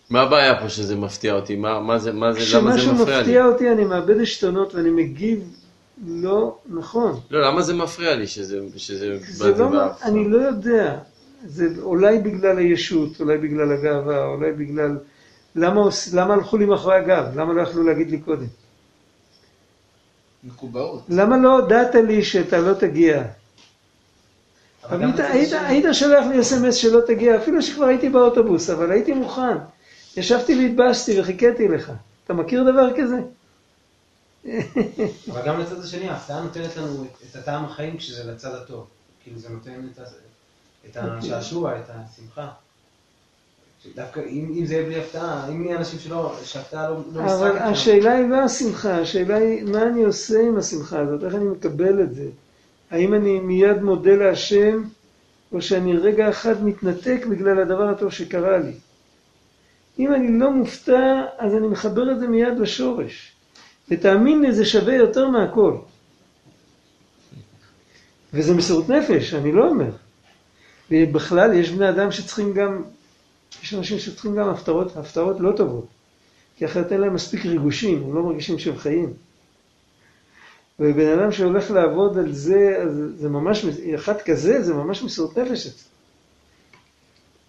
מה הבעיה פה שזה מפתיע אותי? מה, מה זה, מה זה, למה זה כשמשהו מפריע לי? מפתיע אותי, אני מאבד עשתונות ואני מגיב לא נכון. לא, למה זה מפריע לי שזה, שזה זה לא, באף אני לא יודע. זה אולי בגלל הישות, אולי בגלל הגאווה, אולי בגלל... למה, למה הלכו לי מאחורי הגב? למה לא יכלו להגיד לי קודם? מקובעות. למה לא הודעת לי שאתה לא תגיע? היית, היית, היית שולח לי אס.אם.אס שלא תגיע, אפילו שכבר הייתי באוטובוס, אבל הייתי מוכן. ישבתי והתבאסתי וחיכיתי לך. אתה מכיר דבר כזה? אבל גם לצד השני, ההפתעה נותנת לנו את- הטעם החיים כשזה לצד הטוב. כאילו זה נותן את את השעשוע, את השמחה. דווקא אם אם זה יהיה בלי הפתעה, אם יהיה אנשים שלא, שהפתעה לא לא משחקת אבל שם. השאלה היא לא השמחה, השאלה היא מה אני עושה עם השמחה הזאת, איך אני מקבל את זה. האם אני מיד מודה להשם, או שאני רגע אחד מתנתק בגלל הדבר הטוב שקרה לי. אם אני לא מופתע, אז אני מחבר את זה מיד לשורש. ותאמין לי, זה שווה יותר מהכל. וזה מסירות נפש, אני לא אומר. ובכלל, יש בני אדם שצריכים גם, יש אנשים שצריכים גם הפתעות, הפתעות לא טובות. כי אחרת אין להם מספיק ריגושים, הם לא מרגישים שהם חיים. ובן אדם שהולך לעבוד על זה, זה ממש, אחד כזה, זה ממש מסירות נפש.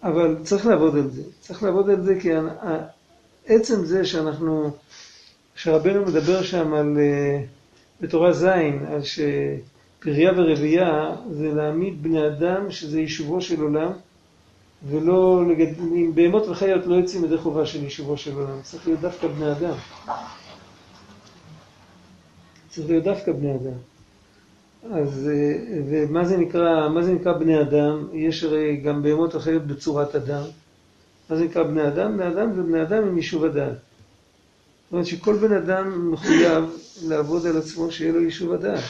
אבל צריך לעבוד על זה. צריך לעבוד על זה כי עצם זה שאנחנו, שרבנו מדבר שם על, אה, בתורה ז', על שפריה ורבייה זה להעמיד בני אדם שזה יישובו של עולם, ולא, לגד... אם בהמות וחיות לא יוצאים ידי חובה של יישובו של עולם, צריך להיות דווקא בני אדם. צריך להיות דווקא בני אדם. אז אה, ומה זה נקרא, מה זה נקרא בני אדם? יש הרי גם בהמות וחיות בצורת אדם. מה זה נקרא בני אדם? בני אדם זה בני אדם עם יישוב הדעת. זאת אומרת שכל בן אדם מחויב לעבוד על עצמו שיהיה לו יישוב הדעת.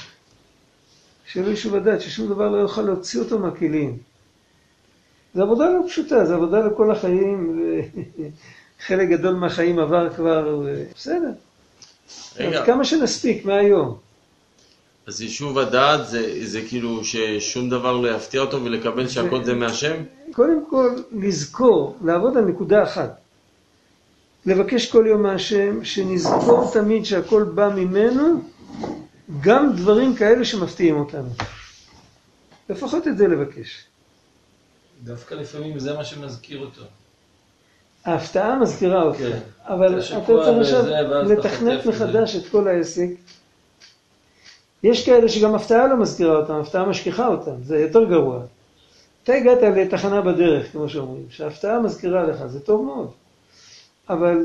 שיהיה לו יישוב הדעת, ששום דבר לא יוכל להוציא אותו מהכלים. זו עבודה לא פשוטה, זו עבודה לכל החיים, וחלק גדול מהחיים עבר כבר, בסדר. רגע, אז כמה שנספיק מהיום. אז יישוב הדעת זה, זה כאילו ששום דבר לא יפתיע אותו ולקבל שהכל זה מהשם? קודם כל, לזכור, לעבוד על נקודה אחת. לבקש כל יום מהשם, שנזכור תמיד שהכל בא ממנו, גם דברים כאלה שמפתיעים אותנו. לפחות את זה לבקש. דווקא לפעמים זה מה שמזכיר אותו. ההפתעה מזכירה אותך, כן. אבל אתה צריך עכשיו לתכנת. מחדש את כל העסק. יש כאלה שגם הפתעה לא מזכירה אותם, הפתעה משכיחה אותם, זה יותר גרוע. אתה הגעת לתחנה בדרך, כמו שאומרים, שההפתעה מזכירה לך, זה טוב מאוד. אבל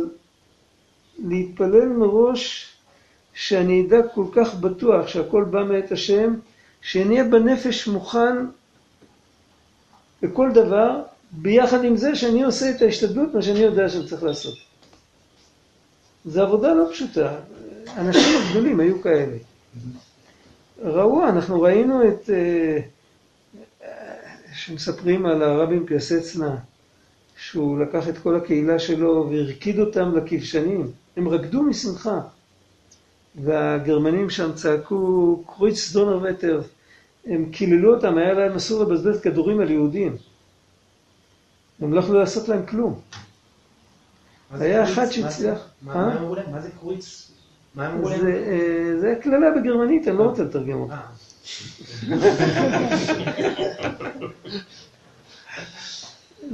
להתפלל מראש שאני אדע כל כך בטוח שהכל בא מאת השם, שאני אהיה בנפש מוכן לכל דבר, ביחד עם זה שאני עושה את ההשתדלות, מה שאני יודע שאני צריך לעשות. זו עבודה לא פשוטה. אנשים הגדולים היו כאלה. ראו, אנחנו ראינו את... אה, שמספרים על הרבי מפיאסצנה, שהוא לקח את כל הקהילה שלו והרקיד אותם לכבשנים. הם רקדו משמחה. והגרמנים שם צעקו קרויץ דונר וטר. הם קיללו אותם, היה להם אסור לבזבז כדורים על יהודים. הם לא יכלו לעשות להם כלום. היה? אחד שהצליח. מה אה? מה הם אמרו להם? מה זה קרויץ? מה אמרו להם? זה, אה, זה קללה בגרמנית, אני לא רוצה לתרגם אותה. אה,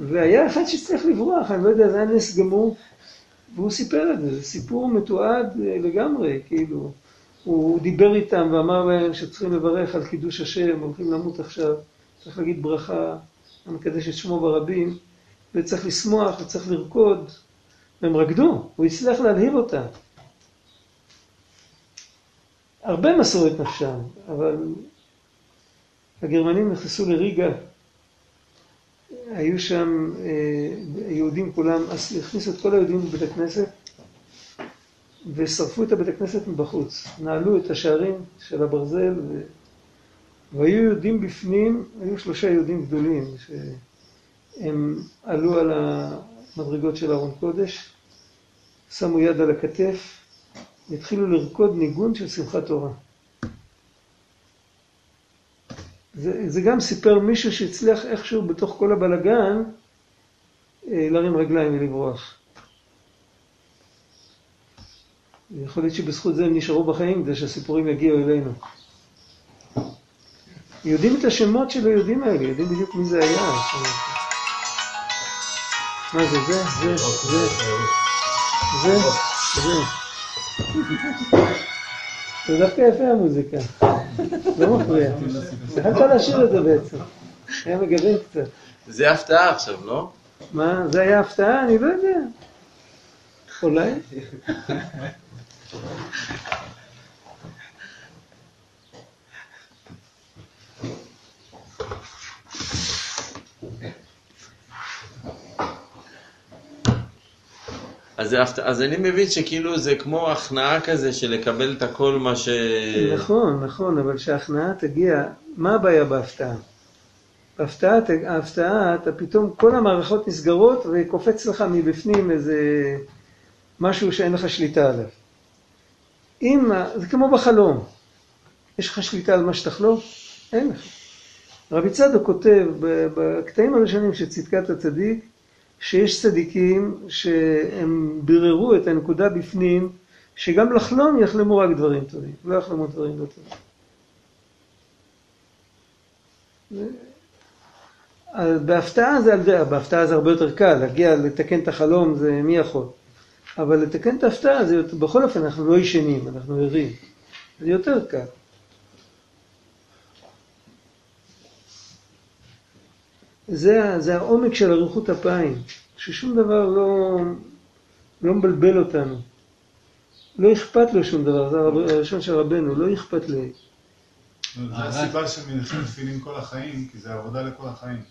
והיה אחד שהצליח לברוח, אני לא יודע, זה היה נס גמור, והוא סיפר את זה, זה סיפור מתועד אה, לגמרי, כאילו, הוא דיבר איתם ואמר להם שצריכים לברך על קידוש השם, הולכים למות עכשיו, צריך להגיד ברכה, המקדש את שמו ברבים, וצריך לשמוח וצריך לרקוד, והם רקדו, הוא הצליח להלהיב אותם. הרבה מסרו את נפשם, אבל הגרמנים נכנסו לריגה, היו שם אה, יהודים כולם, הכניסו את כל היהודים לבית הכנסת ושרפו את הבית הכנסת מבחוץ. נעלו את השערים של הברזל ו... והיו יהודים בפנים, היו שלושה יהודים גדולים שהם עלו על המדרגות של ארון קודש, שמו יד על הכתף יתחילו לרקוד ניגון של שמחת תורה. זה, זה גם סיפר מישהו שהצליח איכשהו בתוך כל הבלגן אה, להרים רגליים ולברוח. יכול להיות שבזכות זה הם נשארו בחיים, כדי שהסיפורים יגיעו אלינו. יודעים את השמות של היהודים האלה, יודעים בדיוק מי זה היה. מה זה, זה, זה, זה, זה, זה. זה דווקא יפה המוזיקה, לא מפריע. יכולת להשאיר את זה בעצם, היה מגוון קצת. זה הפתעה עכשיו, לא? מה, זה היה הפתעה? אני לא יודע. אולי? אז, אז אני מבין שכאילו זה כמו הכנעה כזה של לקבל את הכל מה ש... נכון, נכון, אבל שההכנעה תגיע, מה הבעיה בהפתעה? בהפתעה, ההפתעה, אתה פתאום, כל המערכות נסגרות וקופץ לך מבפנים איזה משהו שאין לך שליטה עליו. אם, זה כמו בחלום, יש לך שליטה על מה שתחלום? אין לך. רבי צדוק כותב בקטעים הראשונים של צדקת הצדיק, שיש צדיקים שהם ביררו את הנקודה בפנים, שגם לחלום יחלמו רק דברים טובים, לא יחלמו דברים לא טובים. בהפתעה זה, בהפתעה זה הרבה יותר קל, להגיע לתקן את החלום זה מי יכול. אבל לתקן את ההפתעה זה, יותר- בכל אופן אנחנו לא ישנים, אנחנו ערים. זה יותר קל. זה, זה העומק של אריכות אפיים, ששום דבר לא, לא מבלבל אותנו. לא אכפת לו שום דבר, זה הרב- הראשון של רבנו, לא אכפת לי. זו הסיבה שמניחים תפילין כל החיים, כי זה עבודה לכל החיים.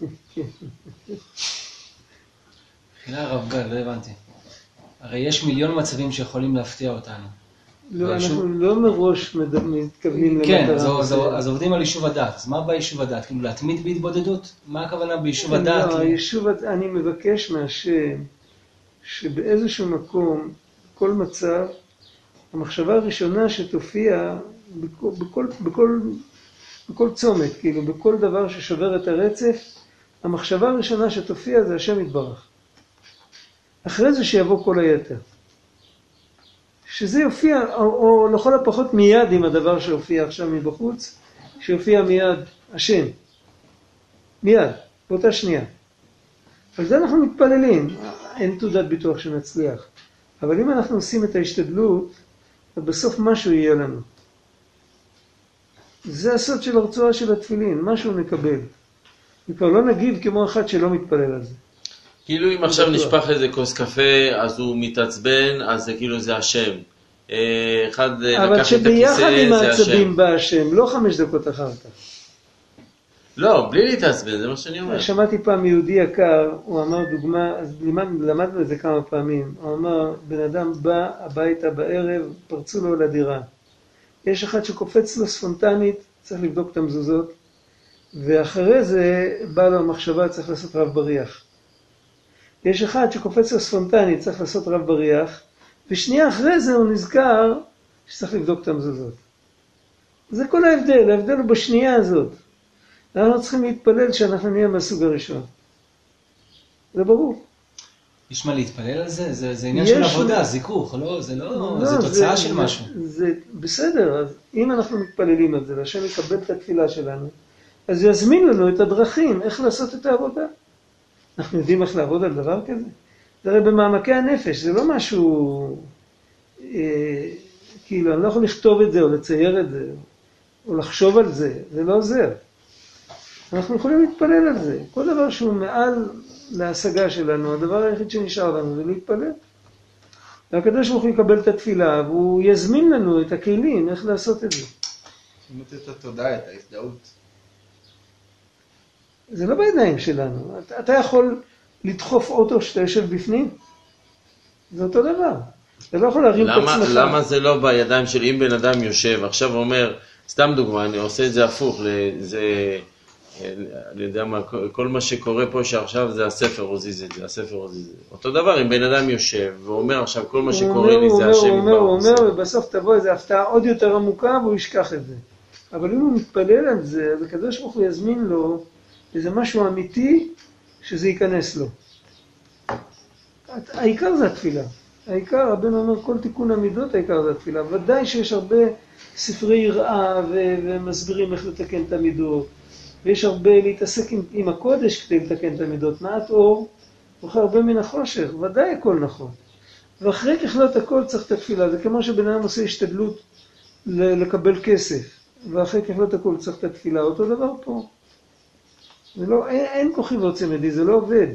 מחילה הרב גל, לא הבנתי. הרי יש מיליון מצבים שיכולים להפתיע אותנו. לא, והיישוב- אנחנו לא מראש מד- מתכוונים כן, למטרה אז, אז, מסוימת. אז עובדים על יישוב הדת. אז מה ביישוב הדת? כאילו להתמיד בהתבודדות? מה הכוונה ביישוב הדת? לא, כאילו? היישוב, הד- אני מבקש מהשם שבאיזשהו מקום, בכל מצב, המחשבה הראשונה שתופיע בכל, בכל, בכל, בכל צומת, כאילו, בכל דבר ששובר את הרצף, המחשבה הראשונה שתופיע זה השם יתברך. אחרי זה שיבוא כל היתר. שזה יופיע, או, או לכל הפחות מיד עם הדבר שהופיע עכשיו מבחוץ, שיופיע מיד השם. מיד, באותה שנייה. על זה אנחנו מתפללים, אין תעודת ביטוח שנצליח. אבל אם אנחנו עושים את ההשתדלות, בסוף משהו יהיה לנו. זה הסוד של הרצועה של התפילין, משהו נקבל. וכבר לא נגיב כמו אחד שלא מתפלל על זה. כאילו אם עכשיו. נשפך איזה כוס קפה, אז הוא מתעצבן, אז זה כאילו זה השם. אה, אחד אה, אבל לקח את שביחד עם הכיסא, זה העצבים השם. בא השם, לא חמש דקות אחר כך. לא, בלי להתעצבן, זה מה שאני אומר. שמעתי פעם יהודי יקר, הוא אמר דוגמה, אז לימד, למדנו את זה כמה פעמים, הוא אמר, בן אדם בא הביתה בערב, פרצו לו לדירה. יש אחד שקופץ לו ספונטנית, צריך לבדוק את המזוזות, ואחרי זה באה לו המחשבה, צריך לעשות רב בריח. יש אחד שקופץ לו ספונטנית, צריך לעשות רב בריח, ושנייה אחרי זה הוא נזכר שצריך לבדוק את המזוזות. זה כל ההבדל, ההבדל הוא בשנייה הזאת. אנחנו צריכים להתפלל שאנחנו נהיה מהסוג הראשון. זה ברור. יש מה להתפלל על זה? זה, זה עניין של עבודה, זיכוך, לא, זה לא, לא, זה תוצאה של זה, משהו. זה בסדר, אז אם אנחנו מתפללים על זה, והשם יקבל את התפילה שלנו, אז יזמין לנו את הדרכים איך לעשות את העבודה. אנחנו יודעים איך לעבוד על דבר כזה? זה הרי במעמקי הנפש, זה לא משהו, אה, כאילו, אני לא יכול לכתוב את זה או לצייר את זה, או לחשוב על זה, זה לא עוזר. אנחנו יכולים להתפלל על זה. כל דבר שהוא מעל להשגה שלנו, הדבר היחיד שנשאר לנו זה להתפלל. והקדוש ברוך הוא יקבל את התפילה, והוא יזמין לנו את הכלים איך לעשות את זה. צריכים לתת את התודעה, את ההזדהות. זה לא בידיים שלנו. אתה, אתה יכול לדחוף אוטו שאתה יושב בפנים? זה אותו דבר. אתה לא יכול להרים את למה, עצמך. למה זה לא בידיים של אם בן אדם יושב, עכשיו אומר, סתם דוגמה, אני עושה את זה הפוך, זה אני יודע מה, כל- מה שקורה פה שעכשיו זה הספר הוזיז את זה, הספר הוזיז את זה. אותו דבר אם בן אדם יושב ואומר עכשיו כל מה שקורה לי זה השם הוא אומר, יתברך הוא. אומר, ובסוף תבוא איזו הפתעה עוד יותר עמוקה והוא ישכח את זה. אבל אם הוא מתפלל על זה, אז הקדוש ברוך הוא יזמין לו איזה משהו אמיתי שזה ייכנס לו. העיקר זה התפילה. העיקר, רבנו אומר, כל תיקון המידות, העיקר זה התפילה. ודאי שיש הרבה ספרי יראה ו- ומסבירים איך לתקן את המידות. ויש הרבה להתעסק עם, עם הקודש כדי לתקן את המידות. מעט אור, זוכר הרבה מן החושך, ודאי הכל נכון. ואחרי ככלות הכל צריך את התפילה. זה כמו שבן אדם עושה השתדלות לקבל כסף, ואחרי ככלות הכל צריך את התפילה. אותו דבר פה. זה לא, אין, אין כוחי ועוצם ידי, זה לא עובד.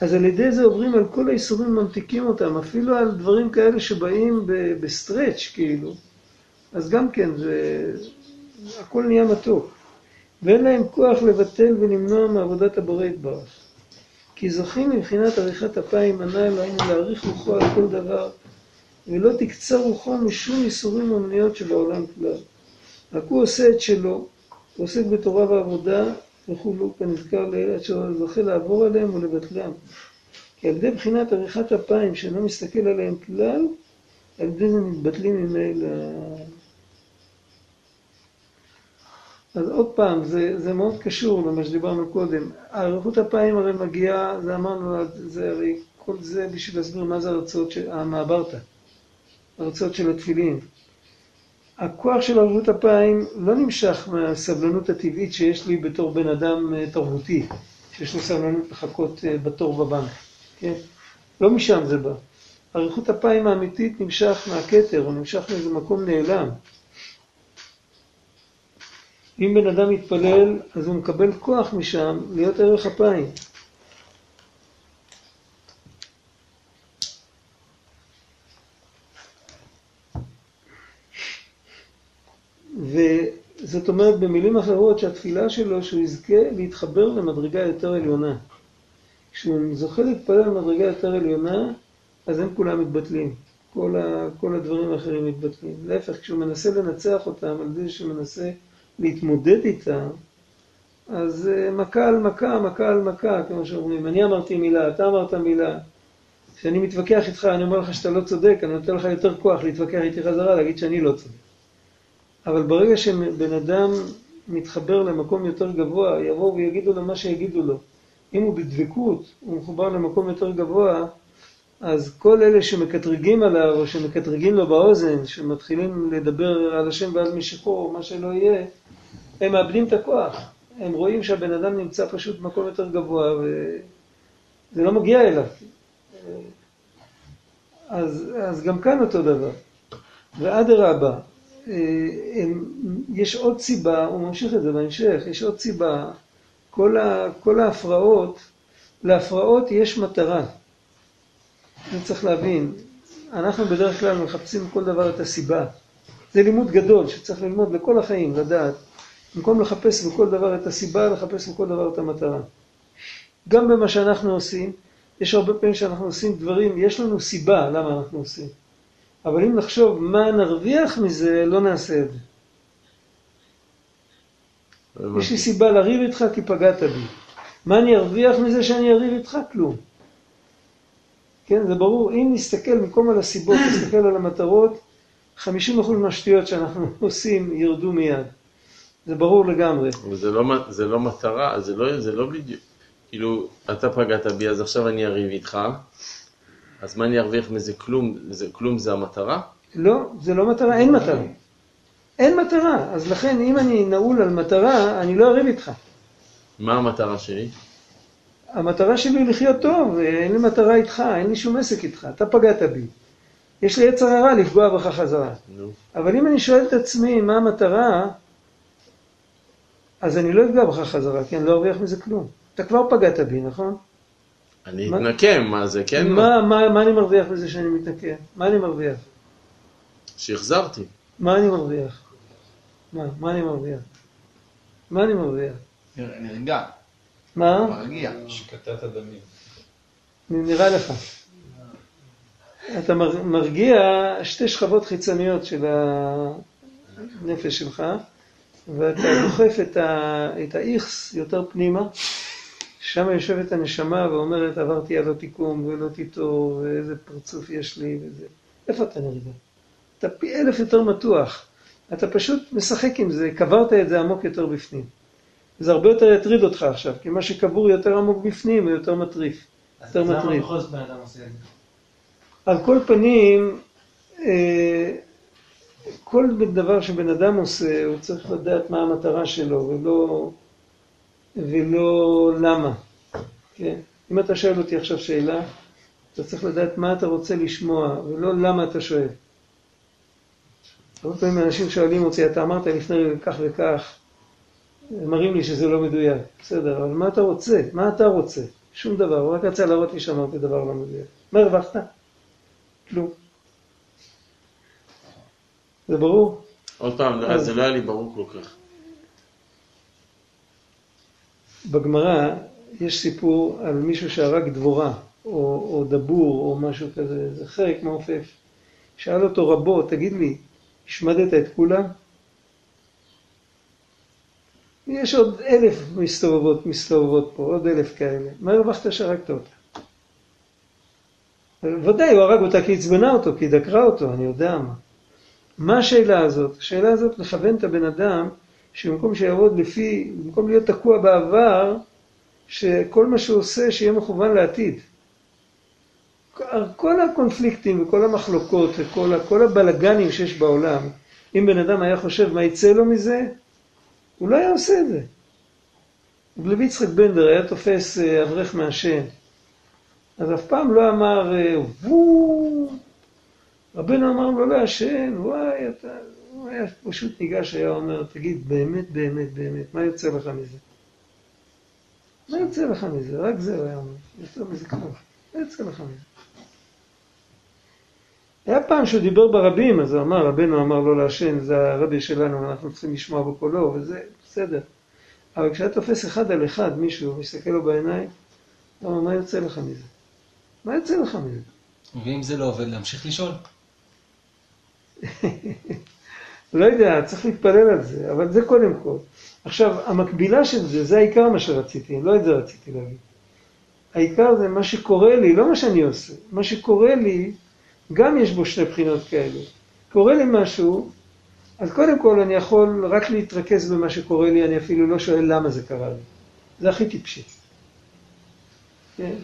אז על ידי זה עוברים על כל האיסורים, ממתיקים אותם, אפילו על דברים כאלה שבאים בסטרץ' כאילו. אז גם כן, זה... הכל נהיה מתוק. ואין להם כוח לבטל ולמנוע מעבודת הבורא יתברך. כי זוכים מבחינת עריכת אפיים הנ"ל, היינו להעריך רוחו על כל דבר, ולא תקצר רוחו משום איסורים ומניעות שבעולם כלל. רק הוא עושה את שלו, הוא עוסק בתורה ועבודה וכולו, כנזכר לעיל, עד שהוא זוכה לעבור עליהם ולבטלם. כי על ידי בחינת עריכת אפיים, שאינו מסתכל עליהם כלל, על ידי זה מתבטלים ממילא. אז עוד פעם, זה, זה מאוד קשור למה שדיברנו קודם. אריכות אפיים הרי מגיעה, זה אמרנו, זה הרי כל זה בשביל להסביר מה זה הרצאות של, המעברתא, הרצאות של התפילין. הכוח של אריכות אפיים לא נמשך מהסבלנות הטבעית שיש לי בתור בן אדם אה, תרבותי, שיש לו סבלנות לחכות אה, בתור בבנק, כן? לא משם זה בא. אריכות אפיים האמיתית נמשך מהכתר, הוא נמשך מאיזה מקום נעלם. אם בן אדם מתפלל, אז הוא מקבל כוח משם להיות ערך אפיים. וזאת אומרת במילים אחרות שהתפילה שלו שהוא יזכה להתחבר למדרגה יותר עליונה. כשהוא זוכה להתפלל למדרגה יותר עליונה, אז הם כולם מתבטלים. כל, ה, כל הדברים האחרים מתבטלים. להפך, כשהוא מנסה לנצח אותם על זה שהוא מנסה להתמודד איתם, אז אה, מכה על מכה, מכה על מכה, כמו שאומרים. אני אמרתי מילה, אתה אמרת מילה. כשאני מתווכח איתך, אני אומר לך שאתה לא צודק, אני נותן לך יותר כוח להתווכח איתי חזרה, להגיד שאני לא צודק. אבל ברגע שבן אדם מתחבר למקום יותר גבוה, יבואו ויגידו לו מה שיגידו לו. אם הוא בדבקות, הוא מחובר למקום יותר גבוה, אז כל אלה שמקטרגים עליו, או שמקטרגים לו באוזן, שמתחילים לדבר על השם ועל משיחו, או מה שלא יהיה, הם מאבדים את הכוח. הם רואים שהבן אדם נמצא פשוט במקום יותר גבוה, וזה לא מגיע אליו. אז, אז גם כאן אותו דבר. ואדרבה, הם, יש עוד סיבה, הוא ממשיך את זה בהמשך, יש עוד סיבה, כל, ה, כל ההפרעות, להפרעות יש מטרה. אני צריך להבין, אנחנו בדרך כלל מחפשים כל דבר את הסיבה. זה לימוד גדול שצריך ללמוד לכל החיים, לדעת. במקום לחפש בכל דבר את הסיבה, לחפש בכל דבר את המטרה. גם במה שאנחנו עושים, יש הרבה פעמים שאנחנו עושים דברים, יש לנו סיבה למה אנחנו עושים. אבל אם נחשוב מה נרוויח מזה, לא נעשה את זה. יש לי סיבה לריב איתך כי פגעת בי. מה אני ארוויח מזה שאני אריב איתך? כלום. כן, זה ברור. אם נסתכל במקום על הסיבות, נסתכל על המטרות, 50% מהשטויות שאנחנו עושים ירדו מיד. זה ברור לגמרי. אבל זה לא, זה לא מטרה, זה לא, זה לא בדיוק. כאילו, אתה פגעת בי, אז עכשיו אני אריב איתך, אז מה אני ארוויח מזה? כלום זה, כלום זה המטרה? לא, זה לא מטרה, אין מטרה. אין מטרה, אז לכן אם אני נעול על מטרה, אני לא אריב איתך. מה המטרה שלי? המטרה שלי היא לחיות טוב, אין לי מטרה איתך, אין לי שום עסק איתך, אתה פגעת בי. יש לי יצר הרע לפגוע בך חזרה. נו. אבל אם אני שואל את עצמי מה המטרה, אז אני לא אפגע בך חזרה, כי אני לא ארוויח מזה כלום. אתה כבר פגעת בי, נכון? אני מה- אתנקם, מה זה כן? מה, מה, מה אני מרוויח בזה שאני מתנקם? מה אני מרוויח? שהחזרתי. מה אני מרוויח? מה? מה אני מרוויח? מה אני מרוויח? נרגע, מה? מרגיע. השקטת הדמים. נראה לך. אתה מר- מרגיע שתי שכבות חיצוניות של. הנפש שלך, ואתה דוחף את, ה, את האיכס יותר פנימה, שם יושבת הנשמה ואומרת, עברתי על התיקום ולא תיטור, ואיזה פרצוף יש לי וזה. איפה אתה נרגע? אתה פי אלף יותר מתוח. אתה פשוט משחק עם זה, קברת את זה עמוק יותר בפנים. זה הרבה יותר יטריד אותך עכשיו, כי מה שקבור יותר עמוק בפנים הוא יותר מטריף. אז יותר למה מטריד. בכל זאת בן אדם עושה את זה? על כל פנים, אה, כל דבר שבן אדם עושה, הוא צריך לדעת מה המטרה שלו, ולא, ולא למה. כן? אם אתה שואל אותי עכשיו שאלה, אתה צריך לדעת מה אתה רוצה לשמוע, ולא למה אתה שואל. הרבה פעמים אנשים שואלים אותי, אתה אמרת לפני כך וכך, הם מראים לי שזה לא מדויק. בסדר, אבל מה אתה רוצה? מה אתה רוצה? שום דבר, הוא רק רצה להראות לי שאמרתי דבר לא מדויק. מה הרווחת? כלום. זה ברור? עוד פעם, זה לא היה לי ברור כל כך. בגמרא יש סיפור על מישהו שהרג דבורה, או, או דבור, או משהו כזה, זה חלק מעופף. שאל אותו רבו, תגיד לי, השמדת את כולם? יש עוד אלף מסתובבות, מסתובבות פה, עוד אלף כאלה. מה הרווחת שהרגת אותה? ודאי, הוא הרג אותה כי עצבנה אותו, כי דקרה אותו, אני יודע מה. מה השאלה הזאת? השאלה הזאת לכוון את הבן אדם שבמקום שיעבוד לפי, במקום להיות תקוע בעבר, שכל מה שהוא עושה שיהיה מכוון לעתיד. כל הקונפליקטים וכל המחלוקות וכל כל הבלגנים שיש בעולם, אם בן אדם היה חושב מה יצא לו מזה, הוא לא היה עושה את זה. רב לוי יצחק בנדר היה תופס אה, אברך מעשן, אז אף פעם לא אמר אה, וואו, רבנו אמר לו לא לעשן, וואי, אתה... הוא היה פשוט ניגש, היה אומר, תגיד, באמת, באמת, באמת, מה יוצא לך מזה? מה יוצא לך מזה? רק זה הוא היה אומר, יותר מזה כלום. מה יוצא לך מזה? היה פעם שהוא דיבר ברבים, אז הוא אמר, רבנו אמר לא לעשן, זה הרבי שלנו, אנחנו צריכים לשמוע בקולו, וזה בסדר. אבל כשאתה תופס אחד על אחד מישהו, מסתכל לו בעיניים, הוא אומר, מה יוצא לך מזה? מה יוצא לך מזה? ואם זה לא עובד, להמשיך לשאול. לא יודע, צריך להתפלל על זה, אבל זה קודם כל. עכשיו, המקבילה של זה, זה העיקר מה שרציתי, לא את זה רציתי להגיד. העיקר זה מה שקורה לי, לא מה שאני עושה. מה שקורה לי, גם יש בו שתי בחינות כאלה. קורה לי משהו, אז קודם כל אני יכול רק להתרכז במה שקורה לי, אני אפילו לא שואל למה זה קרה לי. זה הכי טיפשי. כן?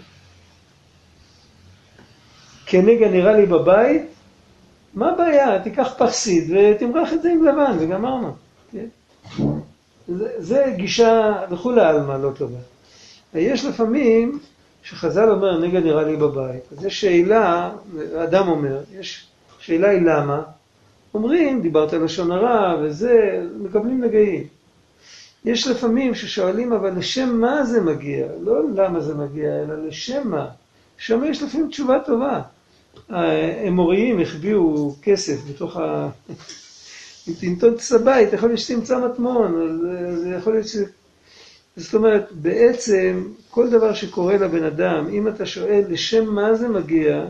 כנגע נראה לי בבית, מה הבעיה? תיקח פרסיד ותמרח את זה עם לבן, וגמרנו. זה, זה גישה לכולי עלמא לא טובה. יש לפעמים שחז"ל אומר, נגע נראה לי בבית. אז יש שאלה, אדם אומר, יש שאלה היא למה. אומרים, דיברת לשון הרע וזה, מקבלים נגעים. יש לפעמים ששואלים, אבל לשם מה זה מגיע? לא למה זה מגיע, אלא לשם מה. שם יש לפעמים תשובה טובה. האמוריים החביאו כסף בתוך ה... אם תנטוץ הבית, יכול להיות שתמצא מטמון, אז זה יכול להיות ש... זאת אומרת, בעצם, כל דבר שקורה לבן אדם, אם אתה שואל לשם מה זה מגיע,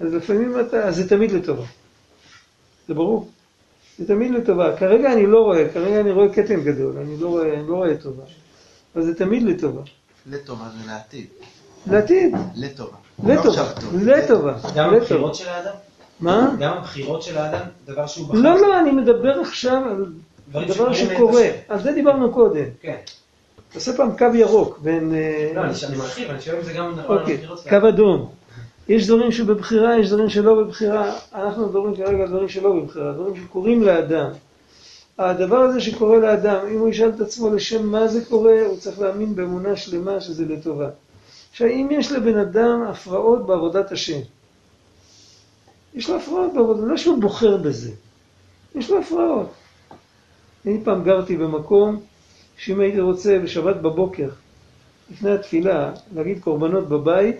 אז לפעמים אתה, אז זה תמיד לטובה. זה ברור. זה תמיד לטובה. כרגע אני לא רואה, כרגע אני רואה כתם גדול, אני לא רואה, אני לא רואה טובה. אבל זה תמיד לטובה. לטובה זה לעתיד. לעתיד, לטובה. לא לטובה, טוב. לטובה, גם. הבחירות של האדם? מה? גם הבחירות של האדם? דבר שהוא בחר? לא, לא, אני מדבר עכשיו על דבר שקורה. על זה דיברנו קודם. כן. תעשה פעם קו ירוק בין... אה, לא, אני מרחיב, אני שואל אם זה גם נכון אוקיי, קו אדום. יש דברים שבבחירה, יש דברים שלא בבחירה. אנחנו מדברים כרגע על דברים שלא בבחירה, דברים שקורים לאדם. הדבר הזה שקורה לאדם, אם הוא ישאל את עצמו לשם מה זה קורה, הוא צריך להאמין באמונה שלמה שזה לטובה. עכשיו, אם יש לבן אדם הפרעות בעבודת השם, יש לו הפרעות בעבודה, לא שהוא בוחר בזה, יש לו הפרעות. אני פעם גרתי במקום שאם הייתי רוצה בשבת בבוקר, לפני התפילה, להגיד קורבנות בבית,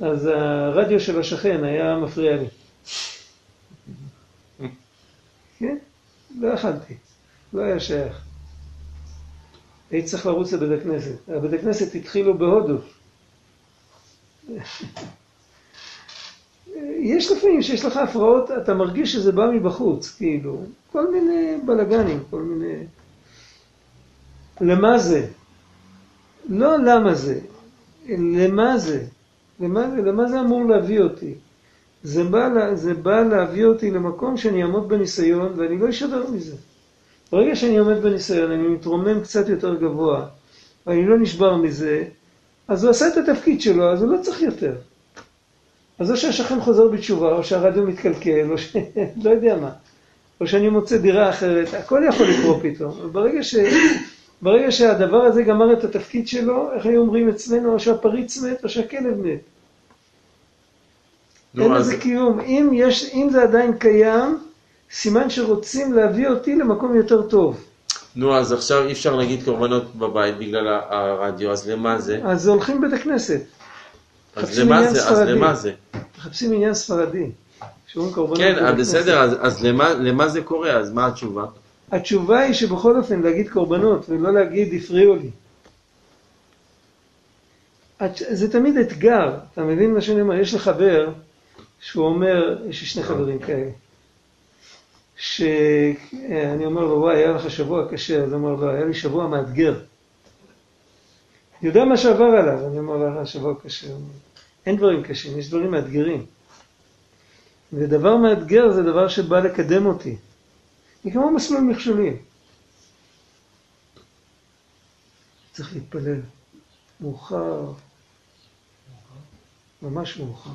אז הרדיו של השכן היה מפריע לי. כן? לא יכלתי, לא היה שייך. הייתי צריך לרוץ לבית הכנסת. הבית הכנסת התחילו בהודו. יש לפעמים שיש לך הפרעות, אתה מרגיש שזה בא מבחוץ, כאילו, כל מיני בלאגנים, כל מיני... למה זה? לא למה זה, למה זה? למה זה, למה זה אמור להביא אותי? זה בא, זה בא להביא אותי למקום שאני אעמוד בניסיון ואני לא אשבר מזה. ברגע שאני עומד בניסיון, אני מתרומם קצת יותר גבוה, ואני לא נשבר מזה, אז הוא עשה את התפקיד שלו, אז הוא לא צריך יותר. אז או שהשכן חוזר בתשובה, או שהרדיו מתקלקל, או ש... לא יודע מה. או שאני מוצא דירה אחרת, הכל יכול לקרות פתאום. וברגע ש... ברגע שהדבר הזה גמר את התפקיד שלו, איך היו אומרים אצלנו, או שהפריץ מת, או שהכלב מת. אין נו, אז לזה קיום. אם, יש, אם זה עדיין קיים, סימן שרוצים להביא אותי למקום יותר טוב. נו, אז עכשיו אי אפשר להגיד קורבנות בבית בגלל הרדיו, אז למה זה? אז הולכים לבית הכנסת, אז למה זה? אז. למה זה? מחפשים עניין ספרדי. כן. בסדר, אז- אז למה- למה זה קורה? אז מה התשובה? התשובה היא שבכל אופן להגיד קורבנות ולא להגיד הפריעו לי. זה תמיד אתגר, אתה מבין מה שאני אומר? יש לי חבר שהוא אומר, יש לי שני חברים כאלה, שאני אומר לו, וואי, היה לך שבוע קשה, אז הוא אומר לו, היה לי שבוע מאתגר. אני יודע מה שעבר עליו, אני אומר לו, היה לך שבוע קשה. אין דברים קשים, יש דברים מאתגרים. ודבר מאתגר זה דבר שבא לקדם אותי. היא כמו מסלול מכשולים. צריך להתפלל. מאוחר. ממש מאוחר.